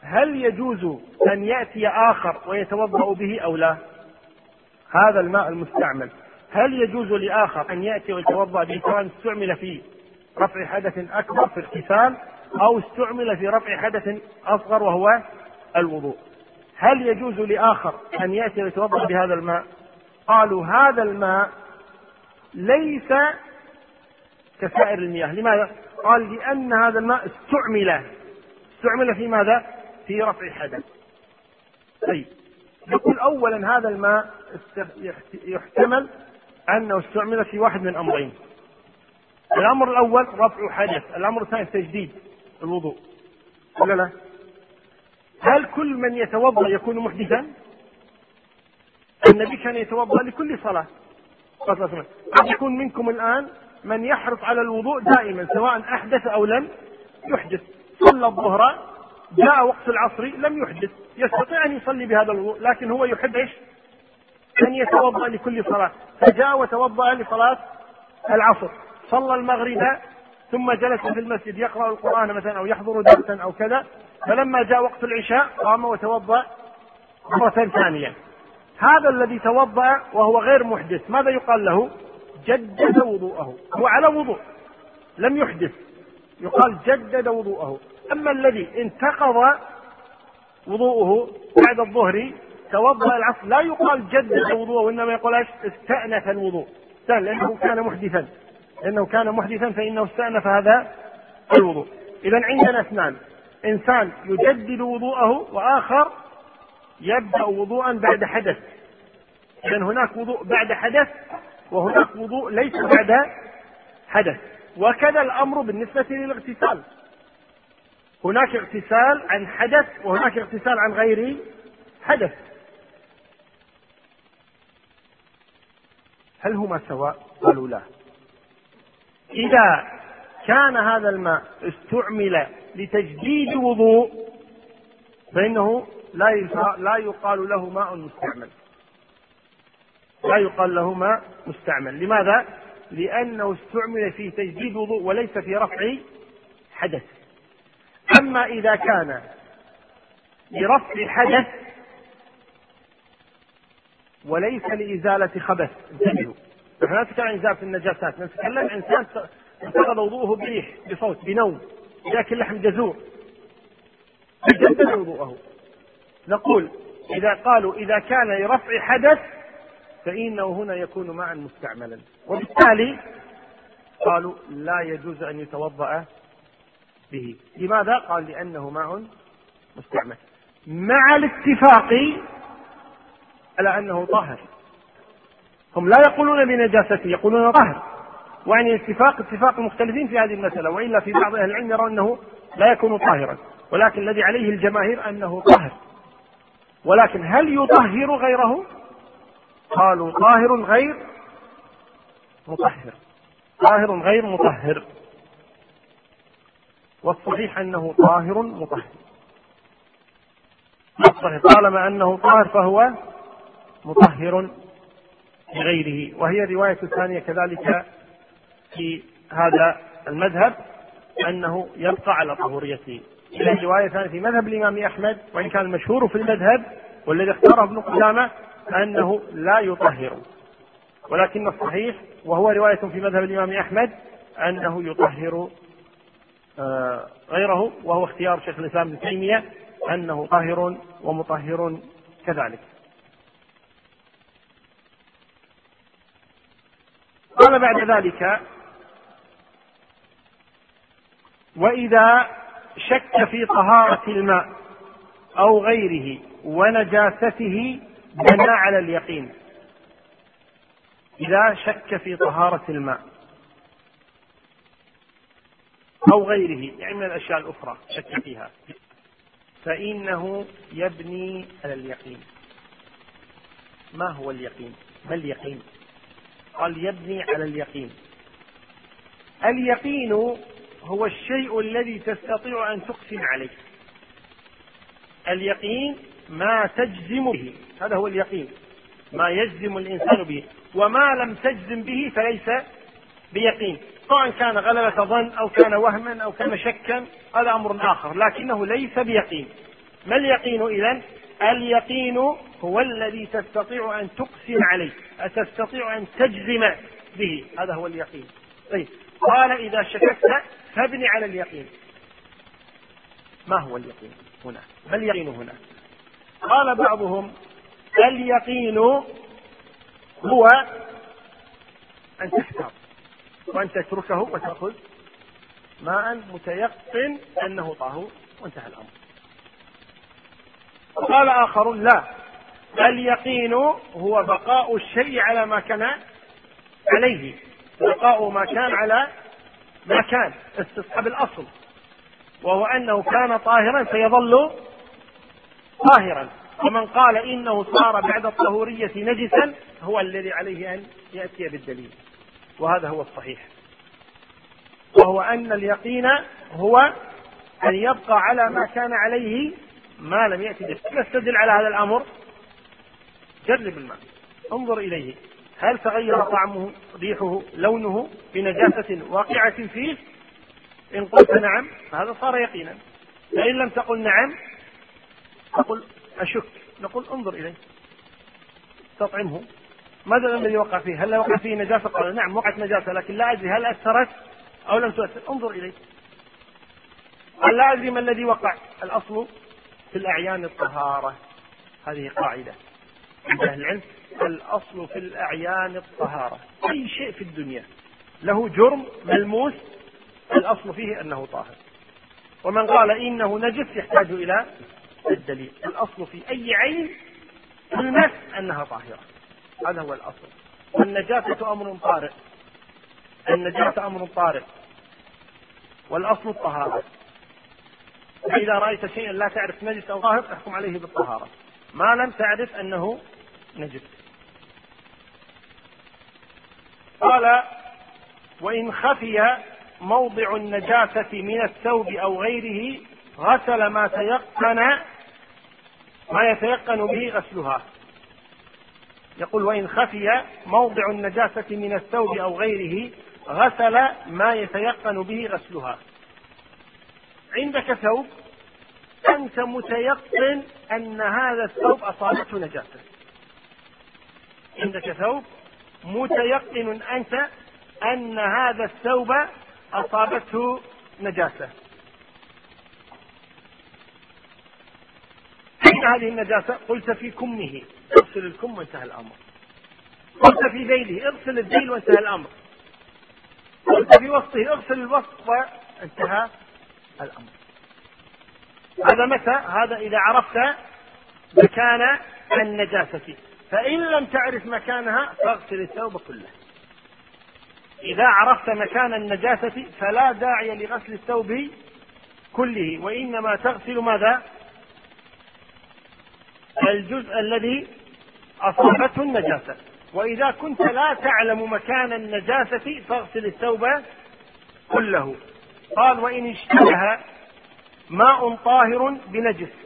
هل يجوز أن يأتي آخر ويتوضأ به أو لا؟ هذا الماء المستعمل. هل يجوز لآخر أن يأتي ويتوضأ به سواء استعمل في رفع حدث أكبر في اغتسال أو استعمل في رفع حدث أصغر وهو الوضوء. هل يجوز لآخر أن يأتي ويتوضأ بهذا الماء؟ قالوا هذا الماء ليس كسائر المياه. لماذا؟ قال لأن هذا الماء استعمل. استعمل في ماذا؟ في رفع حدث. طيب يقول أولا هذا الماء يحتمل أنه استعمل في واحد من أمرين. الأمر الأول رفع حدث الأمر الثاني تجديد الوضوء. ولا لا؟ هل كل من يتوضأ يكون محدثا؟ النبي كان يتوضأ لكل صلاة. قد يكون منكم الآن من يحرص على الوضوء دائما سواء أحدث أو لم يحدث. صلى الظهر جاء وقت العصر لم يحدث. يستطيع أن يصلي بهذا الوضوء لكن هو يحب إيش؟ أن يتوضأ لكل صلاة. فجاء وتوضأ لصلاة العصر. صلى المغرب ثم جلس في المسجد يقرأ القرآن مثلا أو يحضر درسا أو كذا فلما جاء وقت العشاء قام وتوضأ مرة ثانية. هذا الذي توضأ وهو غير محدث ماذا يقال له؟ جدد وضوءه. هو على وضوء لم يحدث. يقال جدد وضوءه. أما الذي انتقض وضوءه بعد الظهر توضأ العصر لا يقال جدد وضوءه وإنما يقول استأنف الوضوء. لأنه كان محدثا. لأنه كان محدثا فإنه استأنف هذا الوضوء. إذا عندنا اثنان. إنسان يجدد وضوءه وآخر يبدأ وضوءا بعد حدث. إذا هناك وضوء بعد حدث وهناك وضوء ليس بعد حدث. وكذا الأمر بالنسبة للاغتسال. هناك اغتسال عن حدث وهناك اغتسال عن غير حدث. هل هما سواء؟ قالوا لا. إذا كان هذا الماء استعمل لتجديد وضوء فإنه لا لا يقال له ماء مستعمل. لا يقال له ماء مستعمل. لماذا؟ لأنه استعمل في تجديد وضوء وليس في رفع حدث. أما إذا كان لرفع حدث وليس لإزالة خبث انتبهوا. نحن لا نتكلم عن إزالة النجاسات. نتكلم عن إنسان انتقض وضوءه بريح بصوت بنوم ياكل لحم جزور يجدد وضوءه. نقول إذا قالوا إذا كان لرفع حدث فإنه هنا يكون معا مستعملا. وبالتالي قالوا لا يجوز أن يتوضأ به. لماذا؟ قال لأنه ماء مستعمل. مع الاتفاق على أنه طاهر. هم لا يقولون بنجاسته يقولون طاهر وعن اتفاق اتفاق المختلفين في هذه المسألة وإلا في بعض أهل العلم يرون أنه لا يكون طاهرا. ولكن الذي عليه الجماهير أنه طاهر. ولكن هل يطهر غيره؟ قالوا طاهر غير مطهر. طاهر غير مطهر. والصحيح أنه طاهر مطهر. الصحيح طالما أنه طاهر فهو مطهر. لغيره. وهي الرواية الثانية كذلك في هذا المذهب أنه يبقى على طهوريته إلى رواية ثانية في مذهب الإمام أحمد وإن كان المشهور في المذهب والذي اختاره ابن قدامة أنه لا يطهر. ولكن الصحيح وهو رواية في مذهب الإمام أحمد أنه يطهر آه، غيره وهو اختيار شيخ الإسلام ابن تيمية أنه طاهر ومطهر كذلك. قال بعد ذلك وإذا شك في طهارة الماء أو غيره ونجاسته بنى على اليقين. إذا شك في طهارة الماء أو غيره يعني من الأشياء الأخرى شك فيها فإنه يبني على اليقين. ما هو اليقين؟ ما اليقين؟ قال يبني على اليقين. اليقين هو الشيء الذي تستطيع أن تقسم عليه. اليقين ما تجزم به هذا هو اليقين ما يجزم الإنسان به وما لم تجزم به فليس بيقين. سواء كان غلبة ظن أو كان وهما أو كان شكا هذا أمر آخر لكنه ليس بيقين. ما اليقين إذا اليقين هو الذي تستطيع أن تقسم عليه تستطيع أن تجزم به. هذا هو اليقين. طيب قال إذا شككت فابني على اليقين. ما هو اليقين هنا؟ ما اليقين هنا؟ قال بعضهم اليقين هو أن تحتاط وأن تتركه وتأخذ ماء متيقن أنه طاهور وانتهى الأمر. قال آخر لا. اليقين هو بقاء الشيء على ما كان عليه. بقاء ما كان على ما كان استصحاب الأصل. وهو أنه كان طاهرا فيظل طاهرا. ومن قال إنه صار بعد الطهورية نجسا هو الذي عليه أن يأتي بالدليل. وهذا هو الصحيح. وهو أن اليقين هو أن يبقى على ما كان عليه ما لم يأتي به. نستدل على هذا الأمر جرب الماء. انظر إليه. هل تغير طعمه ريحه لونه بنجاسة واقعة فيه؟ إن قلت نعم فهذا صار يقينا. فإن لم تقل نعم تقول أشك. نقول انظر إليه. استطعمه ماذا الذي وقع فيه؟ هل وقع فيه نجاسة؟ قال نعم وقعت نجاسة لكن لا أدري هل أثرت أو لم تؤثر. انظر إليه. قال لا أدري ما الذي وقع. الأصل في الأعيان الطهارة. هذه قاعدة. عند أهل العلم الأصل في الأعيان الطهارة. أي شيء في الدنيا له جرم ملموس الأصل فيه أنه طاهر. ومن قال إنه نجس يحتاج إلى الدليل. الأصل في أي عين تلمس أنها طاهرة. هذا هو الأصل. والنجاسة أمر طارئ. النجاسة أمر طارئ. والأصل الطهارة. فإذا رأيت شيئا لا تعرف نجس أو طاهر احكم عليه بالطهارة. ما لم تعرف أنه نجس قال وإن خفي موضع النجاسة من الثوب أو غيره غسل ما تيقن ما يتيقن به غسلها. يقول وإن خفي موضع النجاسة من الثوب أو غيره غسل ما يتيقن به غسلها. عندك ثوب أنت متيقن أن هذا الثوب أصابته نجاسة. عندك ثوب متيقن أنت أن هذا الثوب أصابته نجاسة أين هذه النجاسة؟ قلت في كمه اغسل الكم وانتهى الأمر قلت في ذيله اغسل الذيل وانتهى الأمر قلت في وسطه اغسل الوسط وانتهى الأمر هذا متى؟ هذا إذا عرفت مكان النجاسة فإن لم تعرف مكانها فاغسل الثوب كله. إذا عرفت مكان النجاسة فلا داعي لغسل الثوب كله وإنما تغسل ماذا؟ الجزء الذي أصابته النجاسة. وإذا كنت لا تعلم مكان النجاسة فاغسل الثوب كله. قال وإن اشتبه ماء طاهر بنجس.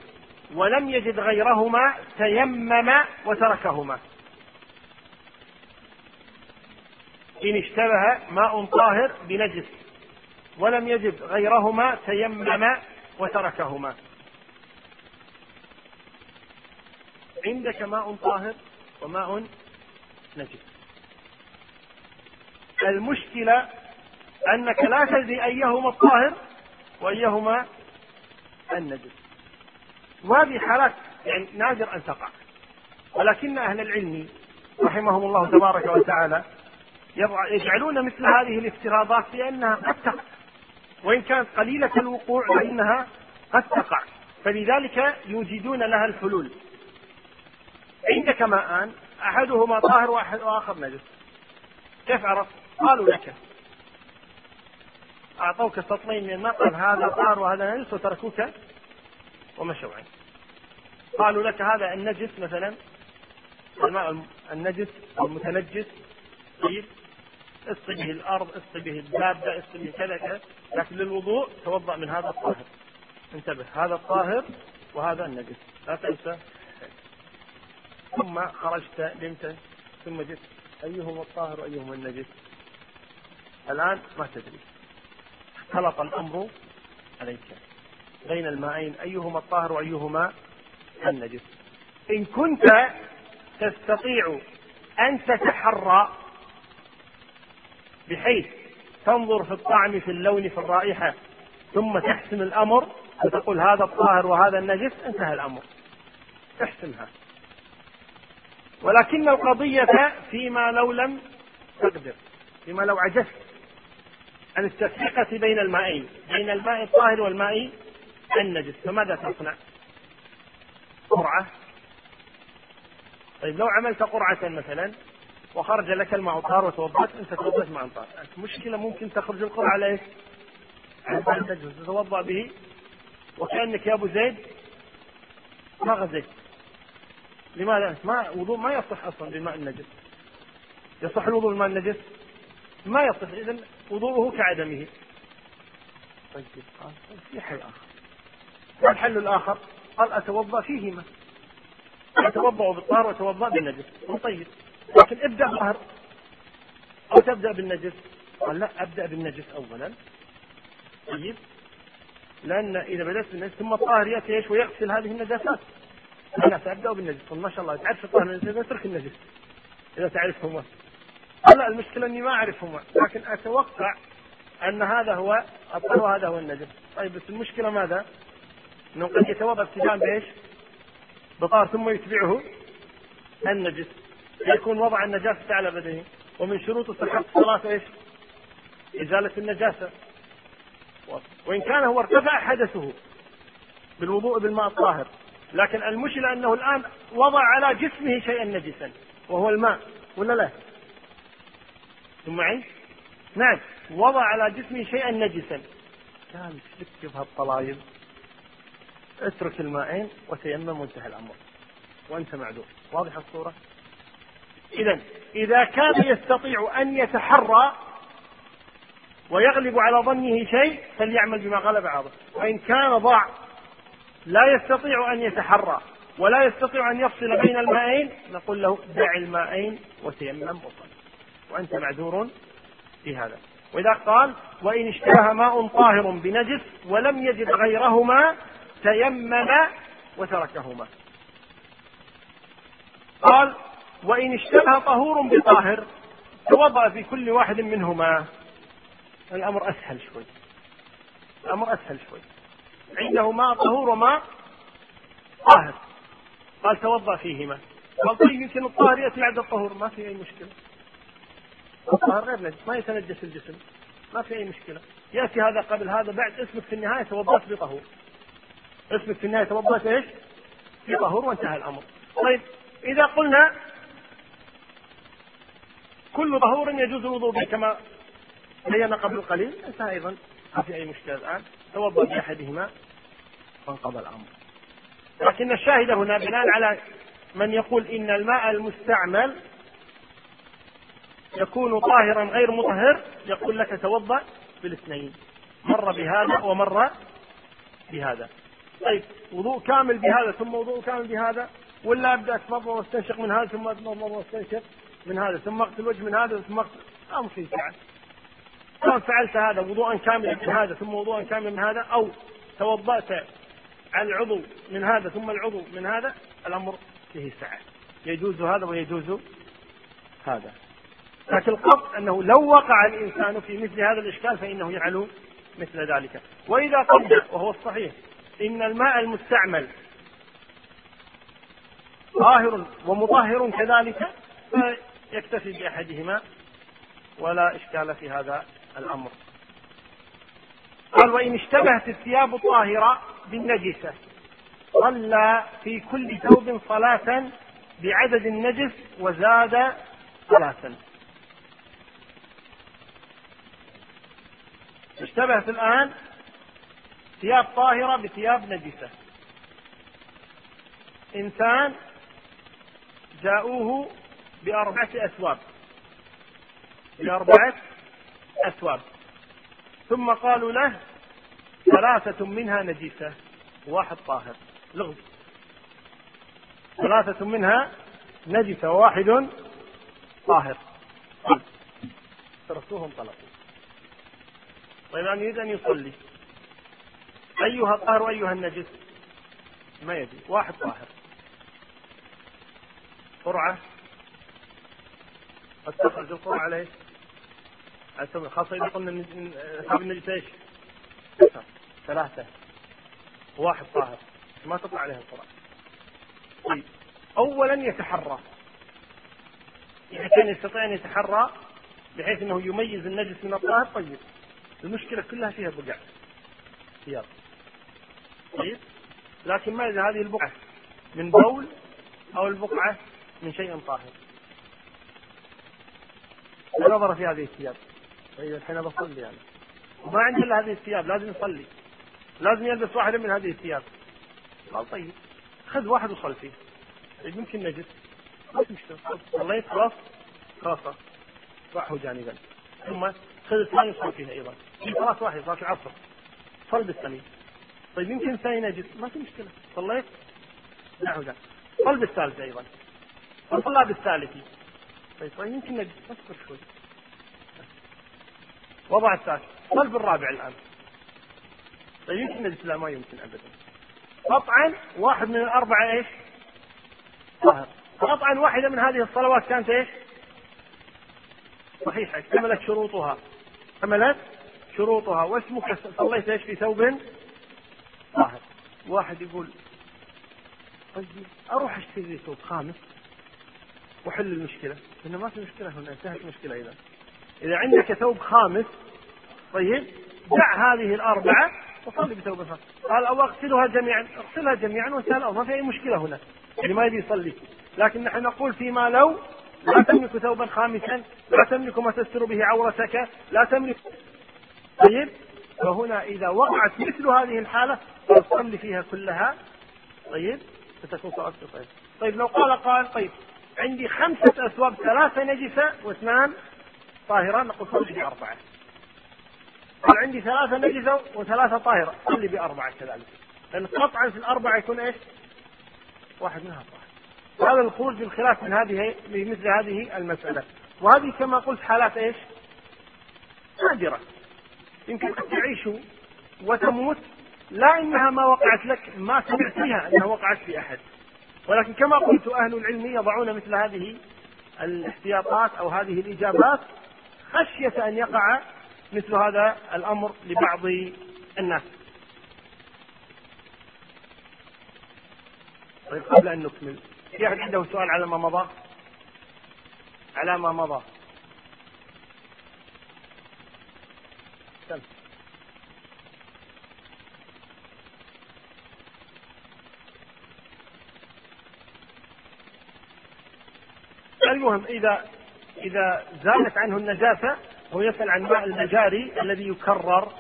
ولم يجد غيرهما تيمم وتركهما. إن اشتبه ماء طاهر بنجس ولم يجد غيرهما تيمم وتركهما. عندك ماء طاهر وماء نجس. المشكلة أنك لا تدري أيهما الطاهر وأيهما النجس. وهذه حالات يعني نادر أن تقع. ولكن أهل العلم رحمهم الله تبارك وتعالى يجعلون مثل هذه الافتراضات لأنها قد تقع. وإن كانت قليلة الوقوع فإنها قد تقع. فلذلك يوجدون لها الحلول. عندك ماءان أحدهما طاهر وأحد وآخر نجس. كيف عرفت؟ قالوا لك. أعطوك سطلين من الماء قال هذا طاهر وهذا نجس وتركوك ومشوا عنه قالوا لك هذا النجس مثلا الماء النجس المتنجس طيب اسقي به الأرض اسقي به الدابة اسقي به كذا كذا لكن للوضوء توضأ من هذا الطاهر. انتبه هذا الطاهر وهذا النجس. لا تنسى. ثم خرجت نمت ثم جئت. ايهما الطاهر وايهما النجس؟ الآن ما تدري. اختلط الأمر عليك. بين الماءين أيهما الطاهر وأيهما النجس؟ إن كنت تستطيع أن تتحرى بحيث تنظر في الطعم في اللون في الرائحة ثم تحسم الأمر وتقول هذا الطاهر وهذا النجس انتهى الأمر. احسمها ولكن القضية فيما لو لم تقدر فيما لو عجزت عن التفرقة بين المائين بين الماء الطاهر والماء النجس فماذا تصنع؟ قرعة طيب لو عملت قرعة مثلا وخرج لك الماء طاهر وتوضأت أنت توضأت مع طاهر المشكلة ممكن تخرج القرعة على إيش؟ على ان تجلس تتوضأ به وكأنك يا أبو زيد ما غزيت لماذا؟ ما وضوء ما يصح أصلا بالماء النجس يصح الوضوء بالماء النجس؟ ما يصح اذا وضوءه كعدمه طيب في حل آخر ما الحل الآخر؟ قال أتوضأ فيهما. أتوضأ بالطهر وأتوضأ بالنجس. طيب لكن ابدأ ظهر أو تبدأ بالنجس؟ قال لا أبدأ بالنجس أولا. طيب لأن إذا بدأت بالنجس ثم الطاهر يأتي إيش؟ ويغسل هذه النجاسات. أنا سأبدأ بالنجس. ما شاء الله تعرف الطاهر النجس اترك النجس إذا تعرفهما. لا المشكلة إني ما أعرفهما لكن أتوقع أن هذا هو الطهر وهذا هو النجس. طيب بس المشكلة ماذا؟ أنه قد يتوضأ ابتداء بإيش؟ بطار ثم يتبعه النجس يكون وضع النجاسة على بدنه ومن شروط صحة الصلاة إيش؟ إزالة النجاسة وإن كان هو ارتفع حدثه بالوضوء بالماء الطاهر لكن المشكلة أنه الآن وضع على جسمه شيئا نجسا وهو الماء ولا لا؟ ثم معي؟ نعم وضع على جسمه شيئا نجسا قال فك بهالطلايب اترك الماءين وتيمم وانتهى الأمر. وأنت معذور واضح الصورة؟ إذا إذا كان يستطيع أن يتحرى ويغلب على ظنه شيء فليعمل بما غلب على ظنه وإن كان ضاع لا يستطيع أن يتحرى ولا يستطيع أن يفصل بين المائين نقول له دع المائين وتيمم وصل. وأنت معذور في هذا. وإذا قال وإن اشتبه ماء طاهر بنجس ولم يجد غيرهما تيمم وتركهما. قال وإن اشتبه طهور بطاهر توضأ في كل واحد منهما. الأمر أسهل شوي. الأمر أسهل شوي. عنده ماء طهور وماء طاهر. قال توضأ فيهما. قال طيب يمكن الطاهر يأتي بعد الطهور. ما في أي مشكلة. الطاهر غير نجس ما يتنجس الجسم. ما في أي مشكلة. يأتي هذا قبل هذا بعد اسمك في النهاية توضأت بطهور. اسمك في النهاية توضأت إيش؟ بطهور وانتهى الأمر. طيب إذا قلنا كل ظهور يجوز الوضوء به كما بينا قبل قليل ليس أيضا ما في أي مشكلة الآن. توضأ بأحدهما وانقضى الأمر. لكن الشاهد هنا بناء على من يقول إن الماء المستعمل يكون طاهرا غير مطهر يقول لك توضأ بالاثنين. مر بهذا ومر بهذا. طيب وضوء كامل بهذا ثم وضوء كامل بهذا ولا أبدأ اتمضمض واستنشق من هذا ثم اتمضمض واستنشق من هذا ثم اغسل الوجه من هذا ثم اغسل في سعه سواء فعلت هذا وضوءا كاملا من هذا ثم وضوءا كاملا من هذا أو توضأت على العضو من هذا ثم العضو من هذا الأمر فيه سعه يجوز هذا ويجوز هذا. لكن القصد أنه لو وقع الإنسان في مثل هذا الإشكال فإنه يفعل مثل ذلك. وإذا قلنا وهو الصحيح إن الماء المستعمل طاهر ومطهر كذلك يكتفي بأحدهما ولا إشكال في هذا الأمر. قال وإن اشتبهت الثياب الطاهرة بالنجسة صلى في كل ثوب صلاة بعدد النجس وزاد صلاة. اشتبهت الآن؟ ثياب طاهرة بثياب نجسة. إنسان جاءوه بأربعة أثواب. بأربعة أثواب. ثم قالوا له ثلاثة منها نجسة. وواحد طاهر. لغز. ثلاثة منها نجسة. وواحد طاهر. تركوهم طلقوا طيب الآن يريد أن يصلي. أيها الطاهر وأيها النجس. ما يدري. واحد طاهر. قرعة. قد تخرج القرعة عليه خاصة إذا قلنا أصحاب النجس إيش؟ ثلاثة. واحد طاهر. ما تطلع عليه القرعة. طيب. أولا يتحرى. كان يستطيع أن يتحرى بحيث أنه يميز النجس من الطاهر طيب. المشكلة كلها فيها بقع. ثياب طيب. لكن ما إذا هذه البقعة من بول أو البقعة من شيء طاهر؟ نظر في هذه الثياب. طيب الحين بصلي يعني وما عندي إلا هذه الثياب لازم يصلي لازم يلبس واحدة من هذه الثياب. قال طيب خذ واحد وصل فيه. طيب يمكن نجس ما مشكلة. صليت خلاص. خلاص ضعه جانبا. ثم خذ الثاني وصل فيه أيضا. في صلاة واحدة صلاة العصر. صل بالثاني. طيب يمكن ثاني نجس ما في مشكلة. صليت؟ دعه جانب صل بالثالث أيضا. وصلى بالثالث. طيب طيب يمكن نجس أصبر شوي. وضع الثالث. صل بالرابع الآن. طيب يمكن نجس لا ما يمكن أبدا. قطعا واحد من الأربعة إيش؟ طاهر. قطعا واحدة من هذه الصلوات كانت إيش؟ صحيحة. اكتملت شروطها. اكتملت شروطها. واسمك؟ صليت إيش في ثوب؟ طاهر. واحد يقول طيب أروح أشتري ثوب خامس وحل المشكلة. لأنه ما في مشكلة هنا انتهت المشكلة إذا. إذا عندك ثوب خامس طيب دع هذه الأربعة وصلي بثوب خامس. قال أو أغسلها جميعا أغسلها جميعا وانتهى ما في أي مشكلة هنا. يعني ما يبي يصلي. لكن نحن نقول فيما لو لا تملك ثوبا خامسا لا تملك ما تستر به عورتك لا تملك. طيب فهنا إذا وقعت مثل هذه الحالة فصلي فيها كلها. طيب؟ ستكون صلاتك طيب. طيب لو قال قال طيب عندي خمسة أثواب ثلاثة نجسة واثنان طاهرة نقول صلي بأربعة. قال عندي ثلاثة نجسة وثلاثة طاهرة صلي بأربعة كذلك. لأن قطعا في الأربعة يكون إيش؟ واحد منها طاهر. هذا الخروج بالخلاف من هذه مثل هذه المسألة. وهذه كما قلت حالات إيش؟ نادرة. يمكن أن تعيش وتموت لا إنها ما وقعت لك ما سمعت فيها أنها وقعت في أحد. ولكن كما قلت أهل العلم يضعون مثل هذه الاحتياطات أو هذه الإجابات خشية أن يقع مثل هذا الأمر لبعض الناس. طيب قبل أن نكمل في أحد عنده سؤال على ما مضى؟ على ما مضى. سم. المهم إذا إذا زالت عنه النجاسة هو يسأل عن ماء المجاري الذي يكرر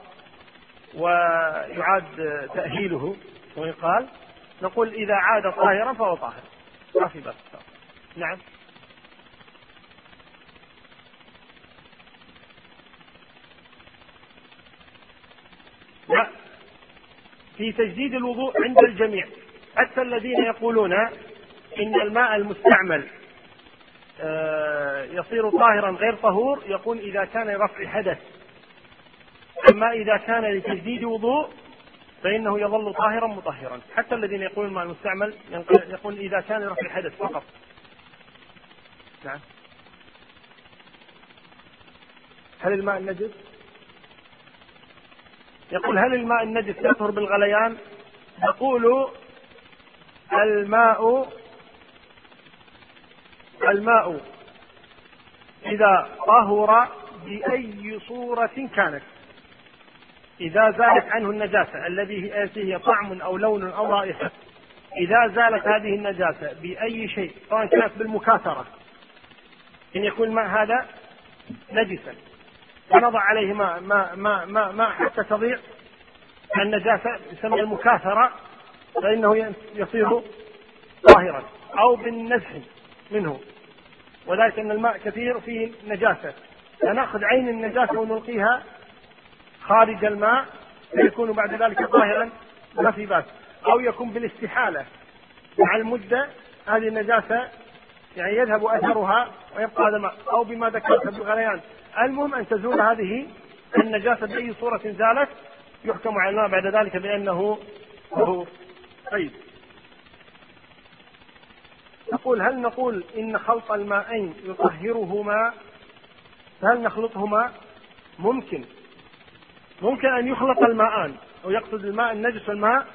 ويعاد تأهيله. ويقال نقول إذا عاد طاهرا فهو طاهر. ما في بس نعم لا في تجديد الوضوء عند الجميع. حتى الذين يقولون إن الماء المستعمل آه، يصير طاهرا غير طهور يقول إذا كان لرفع حدث. أما إذا كان لتجديد وضوء فإنه يظل طاهرا مطهرا. حتى الذين يقولون الماء المستعمل يقول إذا كان لرفع الحدث فقط. نعم. هل الماء النجس يقول هل الماء النجس يطهر بالغليان؟ يقول الماء الماء إذا طهر بأي صورة كانت. إذا زالت عنه النجاسة الذي هي طعم أو لون أو رائحة. إذا زالت هذه النجاسة بأي شيء سواء كانت بالمكاثرة. إن يكون الماء هذا نجسا. ونضع عليه ماء ماء ماء ماء, ماء حتى تضيع. النجاسة يسمى المكاثرة فإنه يصير طاهرا أو بالنزح منه. وذلك أن الماء كثير فيه نجاسة. فنأخذ عين النجاسة ونلقيها خارج الماء فيكون بعد ذلك طاهرا ما في بأس. أو يكون بالاستحالة. مع المدة هذه النجاسة يعني يذهب أثرها ويبقى هذا الماء. أو بما ذكرت بالغليان المهم أن تزول هذه النجاسة بأي صورة زالت يحكم على الماء بعد ذلك بأنه طهور طيب. نقول هل نقول إن خلط الماءين يطهرهما؟ فهل نخلطهما؟ ممكن. ممكن أن يخلط الماءان ويقصد الماء النجس والماء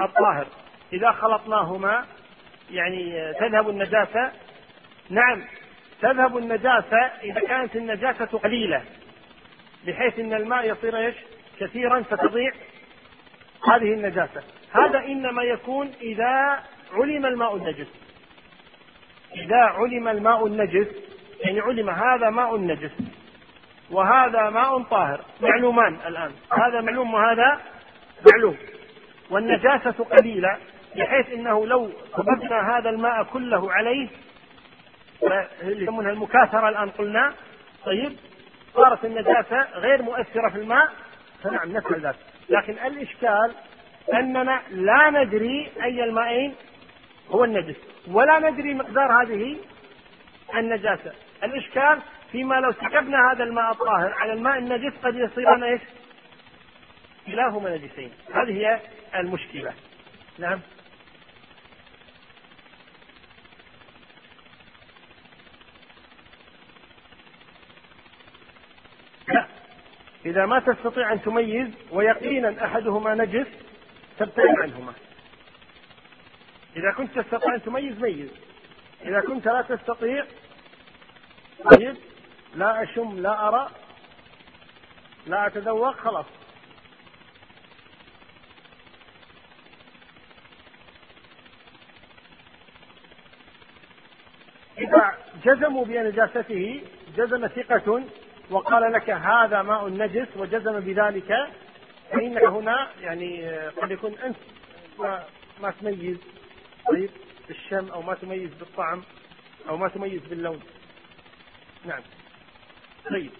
الطاهر. إذا خلطناهما يعني تذهب النجاسة. نعم. تذهب النجاسة إذا كانت النجاسة قليلة بحيث أن الماء يصير إيش؟ كثيرا فتضيع هذه النجاسة. هذا إنما يكون إذا علم الماء النجس. إذا علم الماء النجس يعني علم هذا ماء نجس وهذا ماء طاهر معلومان الآن. هذا معلوم وهذا معلوم. والنجاسة قليلة بحيث إنه لو صببنا هذا الماء كله عليه اللي يسمونها المكاثرة الآن قلنا طيب صارت النجاسة غير مؤثرة في الماء فنعم نفعل ذلك. لكن الإشكال أننا لا ندري أي المائين هو النجس ولا ندري مقدار هذه النجاسة. الإشكال فيما لو سكبنا هذا الماء الطاهر على الماء النجس قد يصيران إيش؟ كلاهما نجسين. هذه هي المشكلة. نعم لا إذا ما تستطيع أن تميز ويقينا أحدهما نجس تبتعد عنهما. إذا كنت تستطيع أن تميز ميز. إذا كنت لا تستطيع طيب لا أشم لا أرى لا أتذوق خلاص. إذا جزموا بنجاسته جزم ثقة وقال لك هذا ماء نجس وجزم بذلك فإنك هنا يعني قد يكون أنت ما تميز طيب بالشم أو ما تميز بالطعم أو ما تميز باللون. نعم. طيب.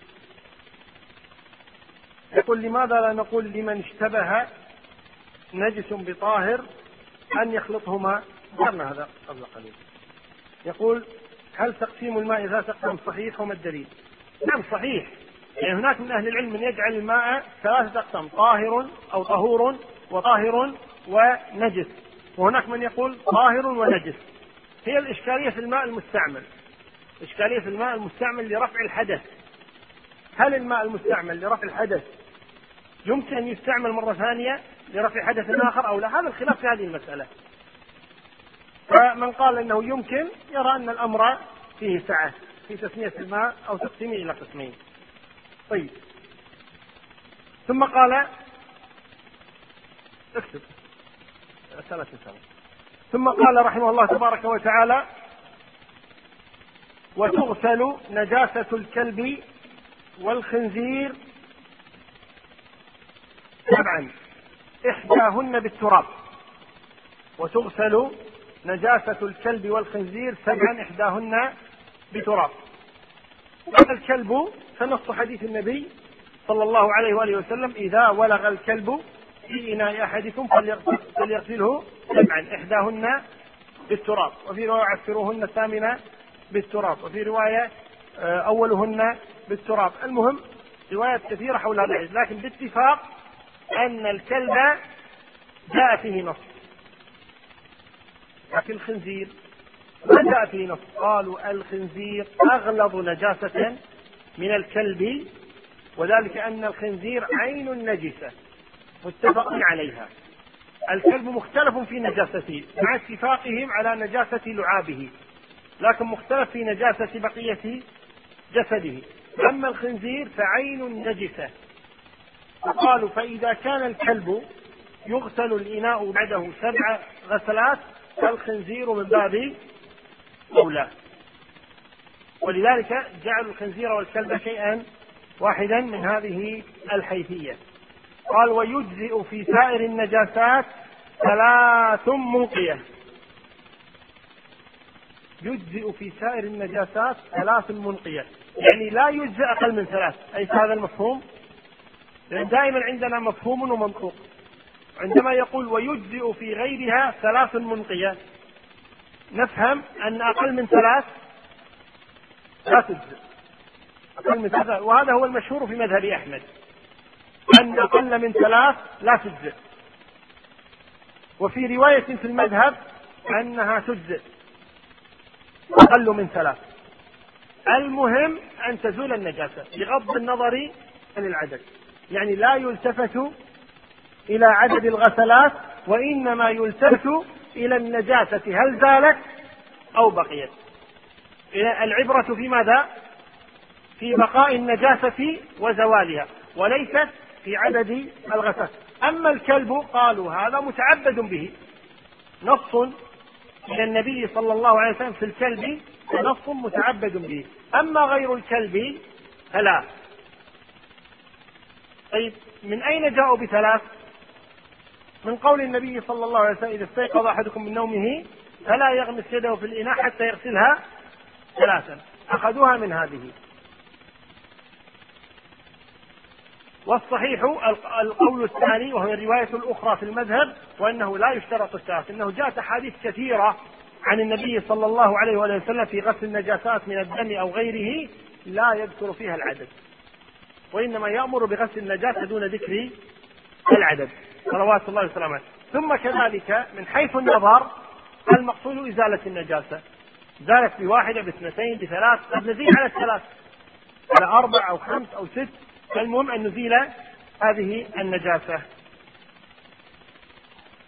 يقول لماذا لا نقول لمن اشتبه نجس بطاهر أن يخلطهما؟ ذكرنا هذا قبل قليل. يقول هل تقسيم الماء ذات أقسام صحيح وما الدليل؟ نعم صحيح. يعني هناك من أهل العلم من يجعل الماء ثلاثة أقسام طاهر أو طهور وطاهر ونجس. وهناك من يقول طاهر ونجس. هي الإشكالية في الماء المستعمل. إشكالية في الماء المستعمل لرفع الحدث. هل الماء المستعمل لرفع الحدث يمكن أن يستعمل مرة ثانية لرفع حدث آخر أو لا؟ هذا الخلاف في هذه المسألة. فمن قال إنه يمكن يرى أن الأمر فيه سعة. في تسمية الماء أو تقسيمه إلى قسمين. طيب. ثم قال اكتب ثلاث ثم قال رحمه الله تبارك وتعالى وتغسل نجاسة الكلب والخنزير سبعا إحداهن بالتراب وتغسل نجاسة الكلب والخنزير سبعا إحداهن بتراب. هذا الكلب فنص حديث النبي صلى الله عليه وآله وسلم إذا ولغ الكلب في إناء أحدكم فليغسله سبعا إحداهن بالتراب. وفي رواية عفروهن الثامنة بالتراب. وفي رواية آه، أولهن بالتراب. المهم روايات كثيرة حول هذا الحديث لكن باتفاق أن الكلب جاء فيه نص لكن الخنزير ما جاء فيه نص؟ قالوا الخنزير أغلظ نجاسة من الكلب وذلك أن الخنزير عين نجسة متفق عليها. الكلب مختلف في نجاسته مع اتفاقهم على نجاسة لعابه لكن مختلف في نجاسة بقية جسده. أما الخنزير فعين نجسة. قالوا فإذا كان الكلب يغسل الإناء بعده سبع غسلات فالخنزير من باب أولى ولذلك جعلوا الخنزير والكلب شيئا واحدا من هذه الحيثية. قال ويجزئ في سائر النجاسات ثلاث منقية. يجزئ في سائر النجاسات ثلاث منقية. يعني لا يجزئ أقل من ثلاث. أي هذا المفهوم؟ لأن دائما عندنا مفهوم ومنطوق. عندما يقول ويجزئ في غيرها ثلاث منقية نفهم أن أقل من ثلاث؟ لا تجزئ. أقل من ثلاث. وهذا هو المشهور في مذهب أحمد. أن أقل من ثلاث لا تجزئ. وفي رواية في المذهب أنها تجزئ. أقل من ثلاث. المهم أن تزول النجاسة بغض النظر عن العدد. يعني لا يلتفت إلى عدد الغسلات وإنما يلتفت إلى النجاسة هل زالت أو بقيت؟ العبرة في ماذا؟ في بقاء النجاسة وزوالها وليست في عدد الغسل. أما الكلب قالوا هذا متعبد به. نص من النبي صلى الله عليه وسلم في الكلب نص متعبد به. أما غير الكلب فلا. طيب من أين جاءوا بثلاث؟ من قول النبي صلى الله عليه وسلم إذا استيقظ أحدكم من نومه فلا يغمس يده في الإناء حتى يغسلها ثلاثا. أخذوها من هذه. والصحيح القول الثاني وهو الرواية الأخرى في المذهب وأنه لا يشترط الثلاث إنه جاءت أحاديث كثيرة عن النبي صلى الله عليه وآله وسلم في غسل النجاسات من الدم أو غيره لا يذكر فيها العدد. وإنما يأمر بغسل النجاسة دون ذكر العدد. صلوات الله وسلامه. ثم كذلك من حيث النظر المقصود إزالة النجاسة. زالت بواحدة باثنتين بثلاث قد نزيد على الثلاث. على أربع أو خمس أو ست. فالمهم أن نزيل هذه النجاسة.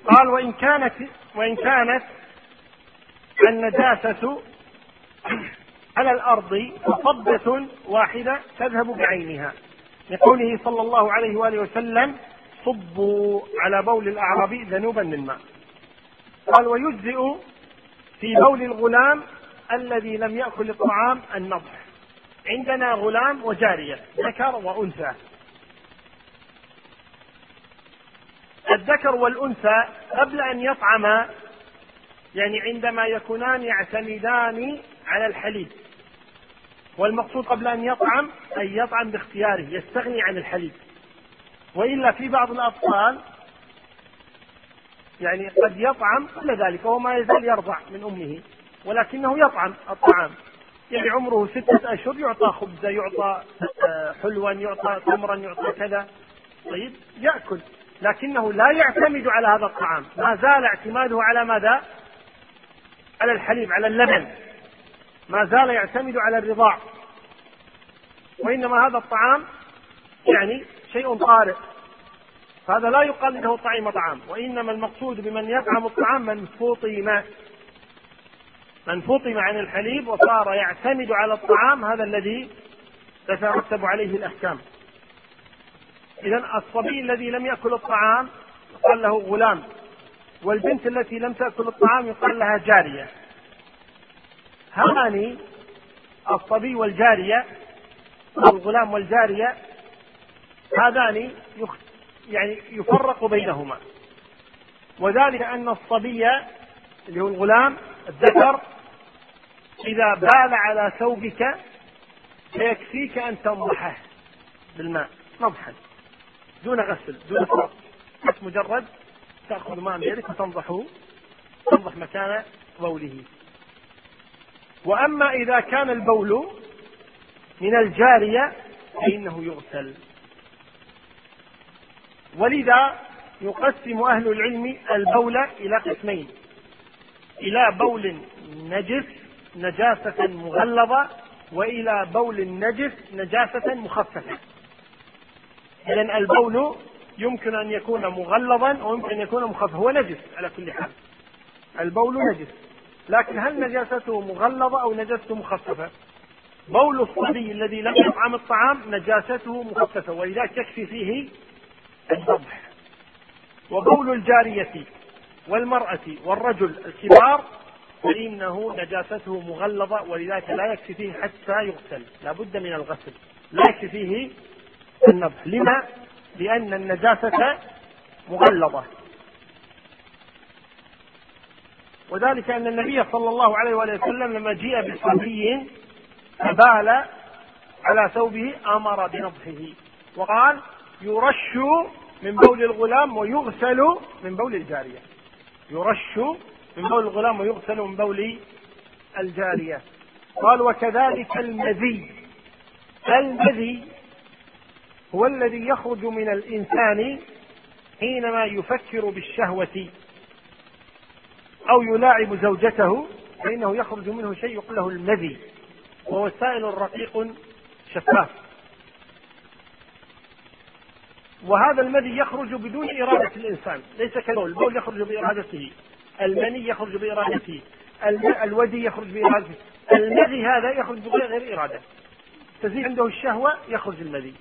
قال وإن كانت وإن كانت النجاسة على الأرض فضة واحدة تذهب بعينها. لقوله صلى الله عليه وآله وسلم صبوا على بول الأعرابي ذنوبا من ماء. قال ويجزئ في بول الغلام الذي لم يأكل الطعام النضح. عندنا غلام وجارية ذكر وأنثى. الذكر والأنثى قبل أن يطعما يعني عندما يكونان يعتمدان على الحليب. والمقصود قبل أن يطعم أن يطعم باختياره يستغني عن الحليب. وإلا في بعض الأطفال يعني قد يطعم قبل ذلك وهو ما يزال يرضع من أمه ولكنه يطعم الطعام. يعني عمره ستة أشهر يعطى خبزة يعطى آه، حلوا يعطى تمرا يعطى كذا. طيب يأكل. لكنه لا يعتمد على هذا الطعام. ما زال اعتماده على ماذا؟ على الحليب على اللبن. ما زال يعتمد على الرضاع. وإنما هذا الطعام يعني شيء طارئ. فهذا لا يقال إنه طعم طعام وإنما المقصود بمن يطعم الطعام من فطم من فطم عن الحليب وصار يعتمد على الطعام هذا الذي تترتب عليه الأحكام. اذا الصبي الذي لم يأكل الطعام يقال له غلام والبنت التي لم تأكل الطعام يقال لها جارية. هذان الصبي والجارية الغلام والجارية هذان يعني يفرق بينهما. وذلك أن الصبي اللي هو الغلام الذكر إذا بال على ثوبك فيكفيك أن تنضحه بالماء نضحا دون غسل دون فرق بس مجرد تأخذ ماء بيدك وتنضحه تنضح مكان بوله. وأما إذا كان البول من الجارية فإنه يغسل. ولذا يقسم أهل العلم البول إلى قسمين. إلى بول نجس نجاسة مغلظة وإلى بول نجس نجاسة مخففة. إذا البول يمكن أن يكون مغلظا ويمكن أن يكون مخففا. هو نجس على كل حال. البول نجس. لكن هل نجاسته مغلظة أو نجاسته مخففة؟ بول الصبي الذي لم يطعم الطعام نجاسته مخففة. ولذلك يكفي فيه الذبح وبول الجارية والمرأة والرجل الكبار فإنه نجاسته مغلظة ولذلك لا يكفي فيه حتى يغسل. لا بد من الغسل. لا يكفي فيه النضح. لما؟ لأن النجاسة مغلظة. وذلك أن النبي صلى الله عليه وآله وسلم لما جيء بصبي فبال على ثوبه أمر بنضحه. وقال يرش من بول الغلام ويغسل من بول الجارية. يرش من بول الغلام ويغسل من بول الجارية. قال وكذلك المذي. المذي هو الذي يخرج من الإنسان حينما يفكر بالشهوة أو يلاعب زوجته فإنه يخرج منه شيء يقول له المذي. وهو سائل رقيق شفاف. وهذا المذي يخرج بدون إرادة الإنسان ليس كالبول البول يخرج بإرادته المني يخرج بإرادته الودي يخرج بإرادته المذي هذا يخرج بغير إرادة. تزيد عنده الشهوة يخرج المذي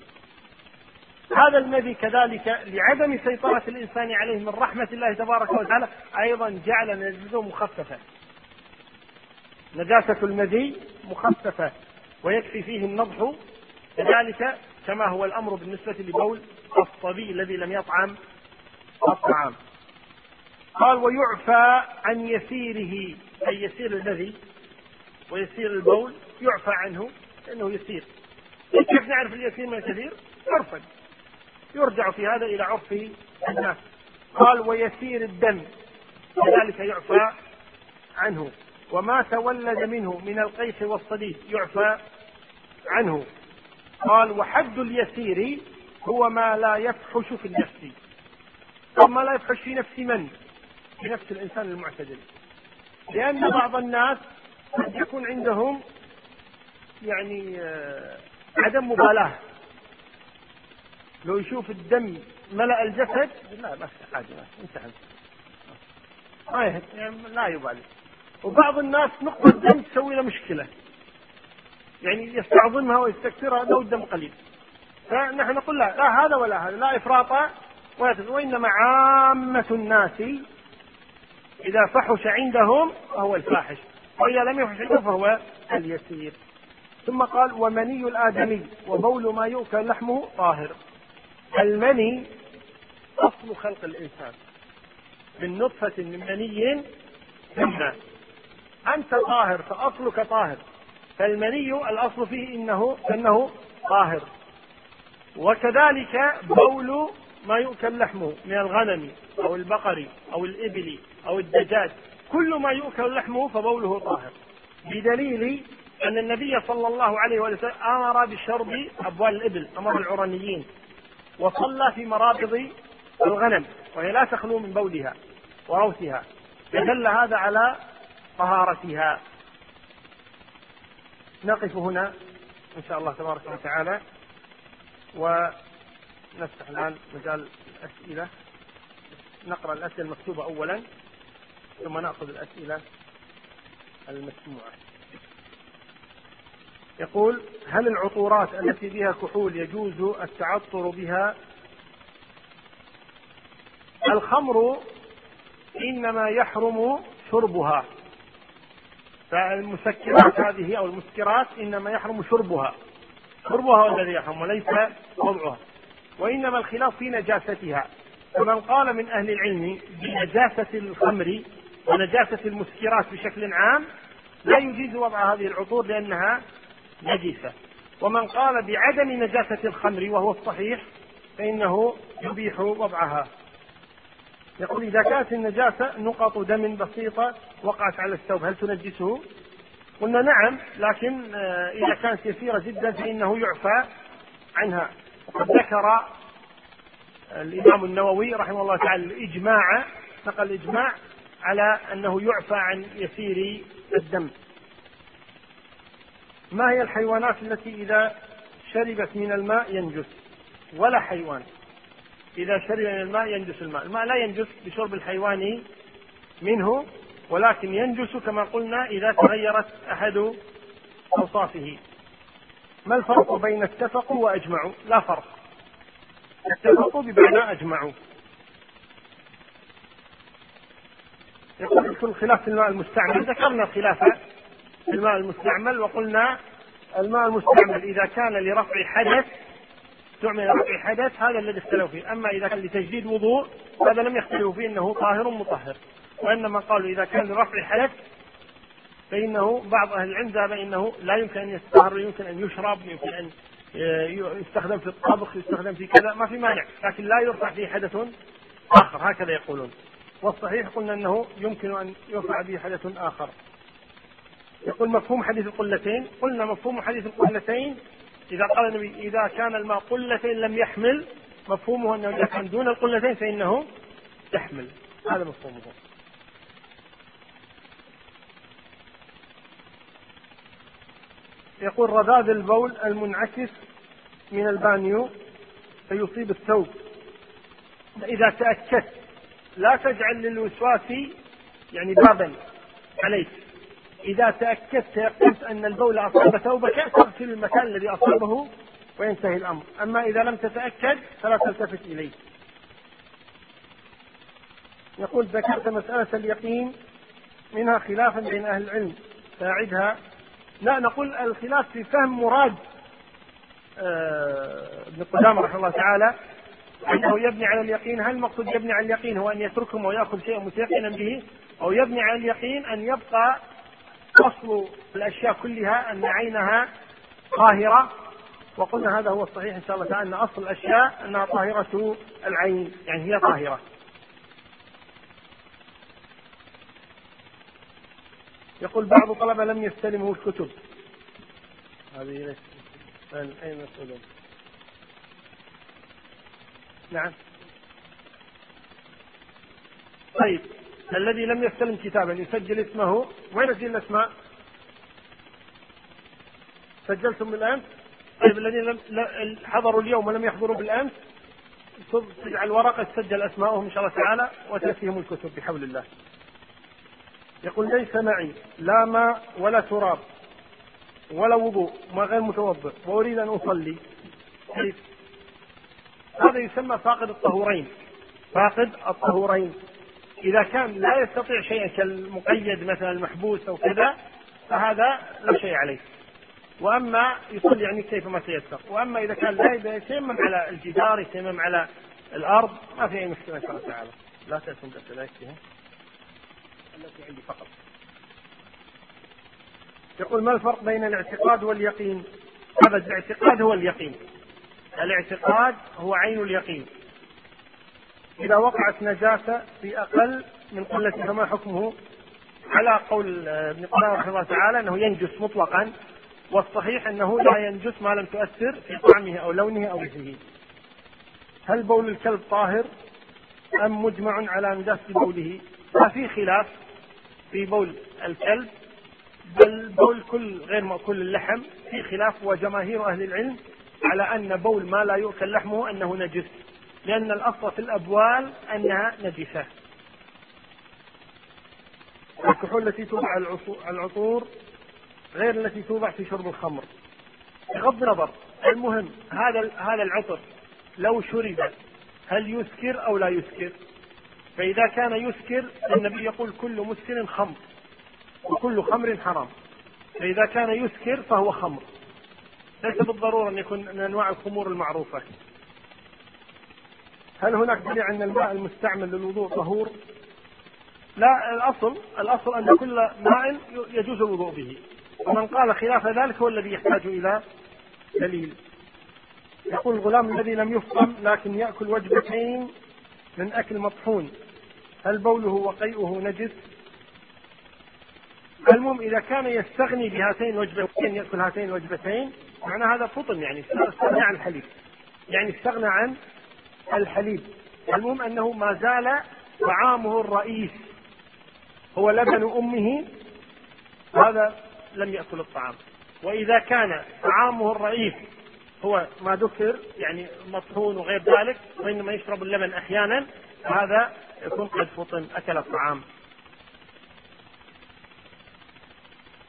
هذا المذي كذلك لعدم سيطرة الإنسان عليه من رحمة الله تبارك وتعالى أيضا جعل نجاسته مخففة. نجاسة المذي مخففة ويكفي فيه النضح كذلك كما هو الأمر بالنسبة لبول الصبي الذي لم يطعم الطعام. قال ويعفى عن يسيره أي يسير الذي ويسير البول يعفى عنه لأنه يسير. كيف نعرف اليسير من الكثير؟ عرفا. يرجع في هذا إلى عرف الناس. قال ويسير الدم كذلك يعفى عنه. وما تولد منه من القيح والصديد يعفى عنه. قال وحد اليسير هو ما لا يفحش في النفس. ما لا يفحش في نفس من؟ في نفس الإنسان المعتدل. لأن بعض الناس قد يكون عندهم يعني آه، عدم مبالاة. لو يشوف الدم ملأ الجسد لا بس حاجة انتهى. ما يعني لا يبالي. وبعض الناس نقطة دم تسوي له مشكلة. يعني يستعظمها ويستكثرها لو الدم قليل. فنحن نقول لا لا هذا ولا هذا لا إفراط ولا وإنما عامة الناس إذا فحش عندهم فهو الفاحش وإذا لم يفحش عندهم فهو اليسير. ثم قال ومني الآدمي وبول ما يؤكل لحمه طاهر. المني أصل خلق الإنسان من نطفة من مني يمنى أنت طاهر فأصلك طاهر. فالمني الأصل فيه إنه أنه طاهر. وكذلك بول ما يؤكل لحمه من الغنم أو البقر أو الإبل أو الدجاج. كل ما يؤكل لحمه فبوله طاهر. بدليل أن النبي صلى الله عليه وسلم أمر بشرب أبوال الإبل أمر العرنيين وصلى في مرابض الغنم وهي لا تخلو من بولها وروثها. فدل هذا على طهارتها. نقف هنا إن شاء الله تبارك وتعالى. ونفتح الآن مجال الأسئلة. نقرأ الأسئلة المكتوبة أولا ثم نأخذ الأسئلة المسموعة. يقول هل العطورات التي بها كحول يجوز التعطر بها؟ الخمر إنما يحرم شربها. فالمسكرات هذه أو المسكرات إنما يحرم شربها. شربها هو الذي يحرم وليس وضعها. وإنما الخلاف في نجاستها. فمن قال من أهل العلم بنجاسة الخمر ونجاسة المسكرات بشكل عام لا يجيز وضع هذه العطور لأنها نجسة. ومن قال بعدم نجاسة الخمر وهو الصحيح فإنه يبيح وضعها. يقول إذا كانت النجاسة نقط دم بسيطة وقعت على الثوب هل تنجسه؟ قلنا نعم لكن آه، إذا كانت يسيرة جدا فإنه يعفى عنها. وقد ذكر الإمام النووي رحمه الله تعالى الإجماع نقل الإجماع على أنه يعفى عن يسير الدم. ما هي الحيوانات التي إذا شربت من الماء ينجس؟ ولا حيوان. إذا شرب من الماء ينجس الماء. الماء لا ينجس بشرب الحيوان منه. ولكن ينجس كما قلنا إذا تغيرت أحد أوصافه. ما الفرق بين اتفقوا وأجمعوا؟ لا فرق. اتفقوا بمعنى أجمعوا. يقول يكون خلاف في الماء المستعمل. ذكرنا الخلاف في الماء المستعمل وقلنا الماء المستعمل إذا كان لرفع حدث استعمل لرفع حدث هذا الذي اختلفوا فيه، أما إذا كان لتجديد وضوء هذا لم يختلفوا فيه أنه طاهر مطهر، وإنما قالوا إذا كان لرفع حدث فإنه بعض أهل العلم ذهب إنه لا يمكن أن يستهر يمكن أن يشرب يمكن أن يستخدم في الطبخ يستخدم في كذا ما في مانع لكن لا يرفع فيه حدث آخر هكذا يقولون. والصحيح قلنا أنه يمكن أن يرفع به حدث آخر. يقول مفهوم حديث القلتين. قلنا مفهوم حديث القلتين إذا قال النبي إذا كان الماء قلتين لم يحمل مفهومه أنه إذا كان دون القلتين فإنه يحمل. هذا مفهومه. يقول رذاذ البول المنعكس من البانيو فيصيب الثوب. فإذا تأكدت لا تجعل للوسواس يعني بابا عليك. إذا تأكدت تيقنت أن البول أصاب ثوبك تغسل المكان الذي أصابه وينتهي الأمر. أما إذا لم تتأكد فلا تلتفت إليه. يقول ذكرت مسألة اليقين منها خلافا بين أهل العلم. فأعدها لا نقول الخلاف في فهم مراد آه، ابن قدامة رحمه الله تعالى أنه يبني على اليقين هل المقصود يبني على اليقين هو أن يتركهم وياخذ شيئا متيقنا به أو يبني على اليقين أن يبقى أصل الأشياء كلها أن عينها طاهرة؟ وقلنا هذا هو الصحيح إن شاء الله تعالى أن أصل الأشياء أنها طاهرة العين يعني هي طاهرة. يقول بعض الطلبة لم يستلموا الكتب هذه أين مسؤولون نعم طيب الذي لم يستلم كتابا يسجل اسمه وين يسجل الأسماء؟ سجلتم بالامس؟ طيب الذين لم حضروا اليوم ولم يحضروا بالأمس تجعل ورقه تسجل اسمائهم إن شاء الله تعالى وتأتيهم الكتب بحول الله. يقول ليس معي لا ماء ولا تراب ولا وضوء ما غير متوضئ وأريد أن أصلي. كيف؟ هذا يسمى فاقد الطهورين. فاقد الطهورين. إذا كان لا يستطيع شيئا كالمقيد مثلا المحبوس أو كذا فهذا لا شيء عليه. وأما يصلي يعني كيفما تيسر وأما إذا كان لا يتيمم على الجدار يتيمم على الأرض ما في أي مشكلة إن شاء الله تعالى. لا تأتون بأسئلة. التي عندي فقط. يقول ما الفرق بين الاعتقاد واليقين؟ هذا الاعتقاد هو اليقين. الاعتقاد هو عين اليقين. إذا وقعت نجاسة في أقل من قلة فما حكمه؟ على قول ابن قدامة رحمه الله تعالى أنه ينجس مطلقا والصحيح أنه لا ينجس ما لم تؤثر في طعمه أو لونه أو ريحه هل بول الكلب طاهر أم مجمع على نجاسة بوله؟ ففي خلاف. في بول الكلب بل بول كل غير مأكول اللحم في خلاف وجماهير أهل العلم على أن بول ما لا يؤكل لحمه أنه نجس لأن الأصل في الأبوال أنها نجسة الكحول التي توضع العطور غير التي توضع في شرب الخمر بغض النظر المهم هذا هذا العطر لو شرب هل يسكر أو لا يسكر؟ فإذا كان يسكر النبي يقول كل مسكر خمر وكل خمر حرام. فإذا كان يسكر فهو خمر. ليس بالضرورة أن يكون من أنواع الخمور المعروفة. هل هناك دليل أن الماء المستعمل للوضوء طهور؟ لا الأصل الأصل أن كل ماء يجوز الوضوء به. ومن قال خلاف ذلك هو الذي يحتاج إلى دليل. يقول الغلام الذي لم يفطم لكن يأكل وجبتين من أكل مطحون. هل بوله وقيئه نجس؟ المهم إذا كان يستغني بهاتين الوجبتين يأكل هاتين الوجبتين معنى هذا فطن يعني استغنى عن الحليب. يعني استغنى عن الحليب. المهم أنه ما زال طعامه الرئيس. هو لبن أمه هذا لم يأكل الطعام. وإذا كان طعامه الرئيس هو ما ذكر يعني مطحون وغير ذلك وإنما يشرب اللبن أحيانا. هذا يكون قد فطن أكل الطعام.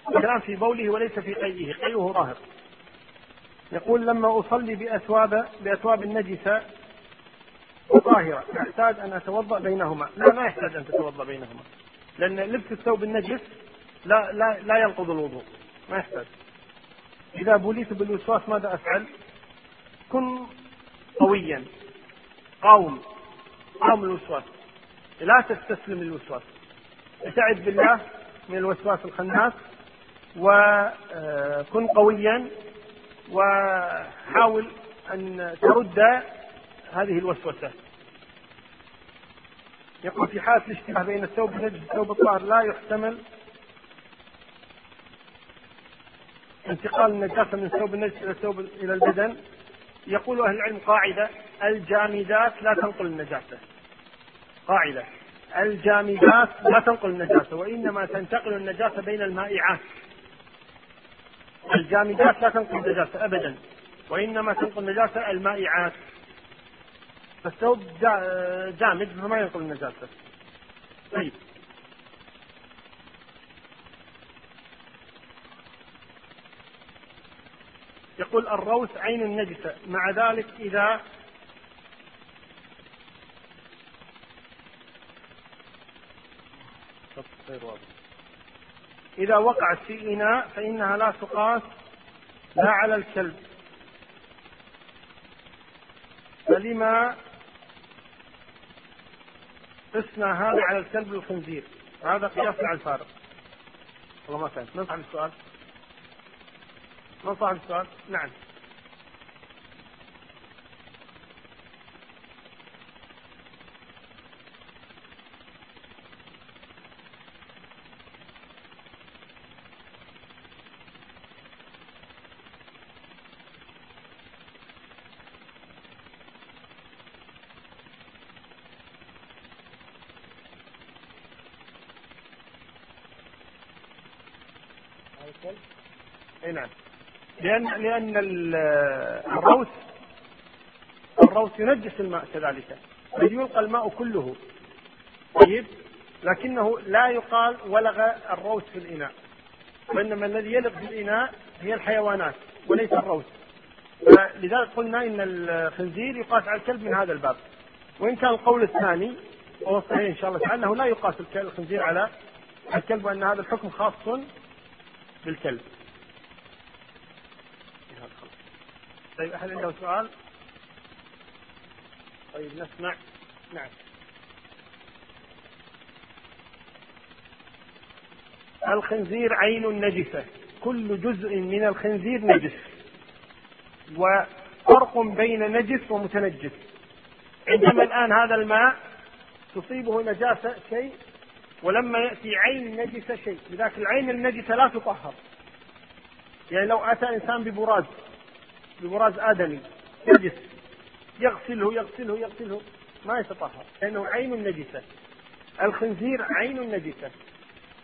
الكلام في بوله وليس في قيئه قيئه ظاهر. يقول لما أصلي بأثواب بأثواب نجسة وطاهرة أحتاج أن أتوضأ بينهما. لا ما يحتاج أن تتوضأ بينهما لأن لبس الثوب النجس لا لا لا ينقض الوضوء ما يحتاج. إذا بليت بالوسواس ماذا أفعل؟ كن قويا قاوم. قاوم الوسواس. لا تستسلم للوسواس. استعذ بالله من الوسواس الخناس وكن قويا وحاول أن ترد هذه الوسوسة. يقول في حالة الاشتباه بين الثوب النجس والثوب الطاهر لا يحتمل انتقال النجاسة من الثوب النجس إلى الثوب إلى البدن. يقول أهل العلم قاعدة الجامدات لا تنقل النجاسة. قاعدة. الجامدات لا تنقل النجاسة وإنما تنتقل النجاسة بين المائعات. الجامدات لا تنقل النجاسة أبدا وإنما تنقل النجاسة المائعات. فالثوب جامد فما ينقل النجاسة. طيب. يقول الروث عين النجسة مع ذلك إذا إذا وقعت في إناء فإنها لا تقاس لا على الكلب. فلما قسنا هذا على الكلب والخنزير هذا قياس على الفارق. والله ما فهمت. من صاحب السؤال؟ من صاحب السؤال؟ نعم اي نعم. لأن لأن الروث الروث ينجس الماء كذلك بل يلقى الماء كله. طيب؟ لكنه لا يقال ولغ الروث في الإناء. وإنما الذي يلغ في الإناء هي الحيوانات وليس الروث. لذلك قلنا إن الخنزير يقاس على الكلب من هذا الباب. وإن كان القول الثاني وهو صحيح إن شاء الله تعالى أنه لا يقاس الخنزير على الكلب وأن هذا الحكم خاص بالكلب. طيب أحد عنده سؤال؟ طيب نسمع. نعم. الخنزير عين نجسة. كل جزء من الخنزير نجس. وفرق بين نجس ومتنجس. عندما الآن هذا الماء تصيبه نجاسة شيء ولما يأتي عين نجسة شيء. لذلك العين النجسة لا تطهر. يعني لو أتى إنسان ببراز ببراز آدمي. نجس. يغسله يغسله يغسله. ما يتطهر. لأنه عين نجسة. الخنزير عين نجسة.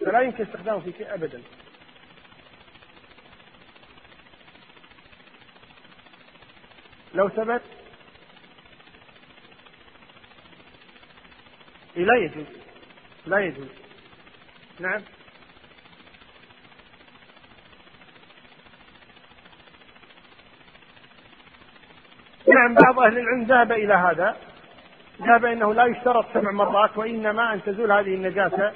فلا يمكن استخدامه في شيء أبدا. لو ثبت لا يجوز. لا يجوز. نعم. نعم بعض أهل العلم ذهب إلى هذا. ذهب أنه لا يشترط سبع مرات وإنما أن تزول هذه النجاسة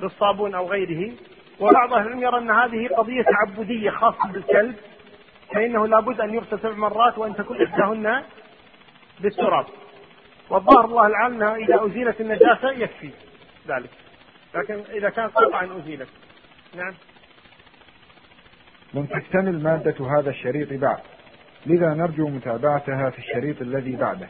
بالصابون أو غيره. وبعض أهل العلم يرى أن هذه قضية تعبدية خاصة بالكلب فإنه لابد أن يغسل سبع مرات وأن تكون إحداهن بالتراب. والظاهر الله العالم أنها إذا أزيلت النجاسة يكفي ذلك. لكن إذا كانت قطعا أزيلت. نعم. لم تكتمل مادة هذا الشريط بعد. لذا نرجو متابعتها في الشريط الذي بعده.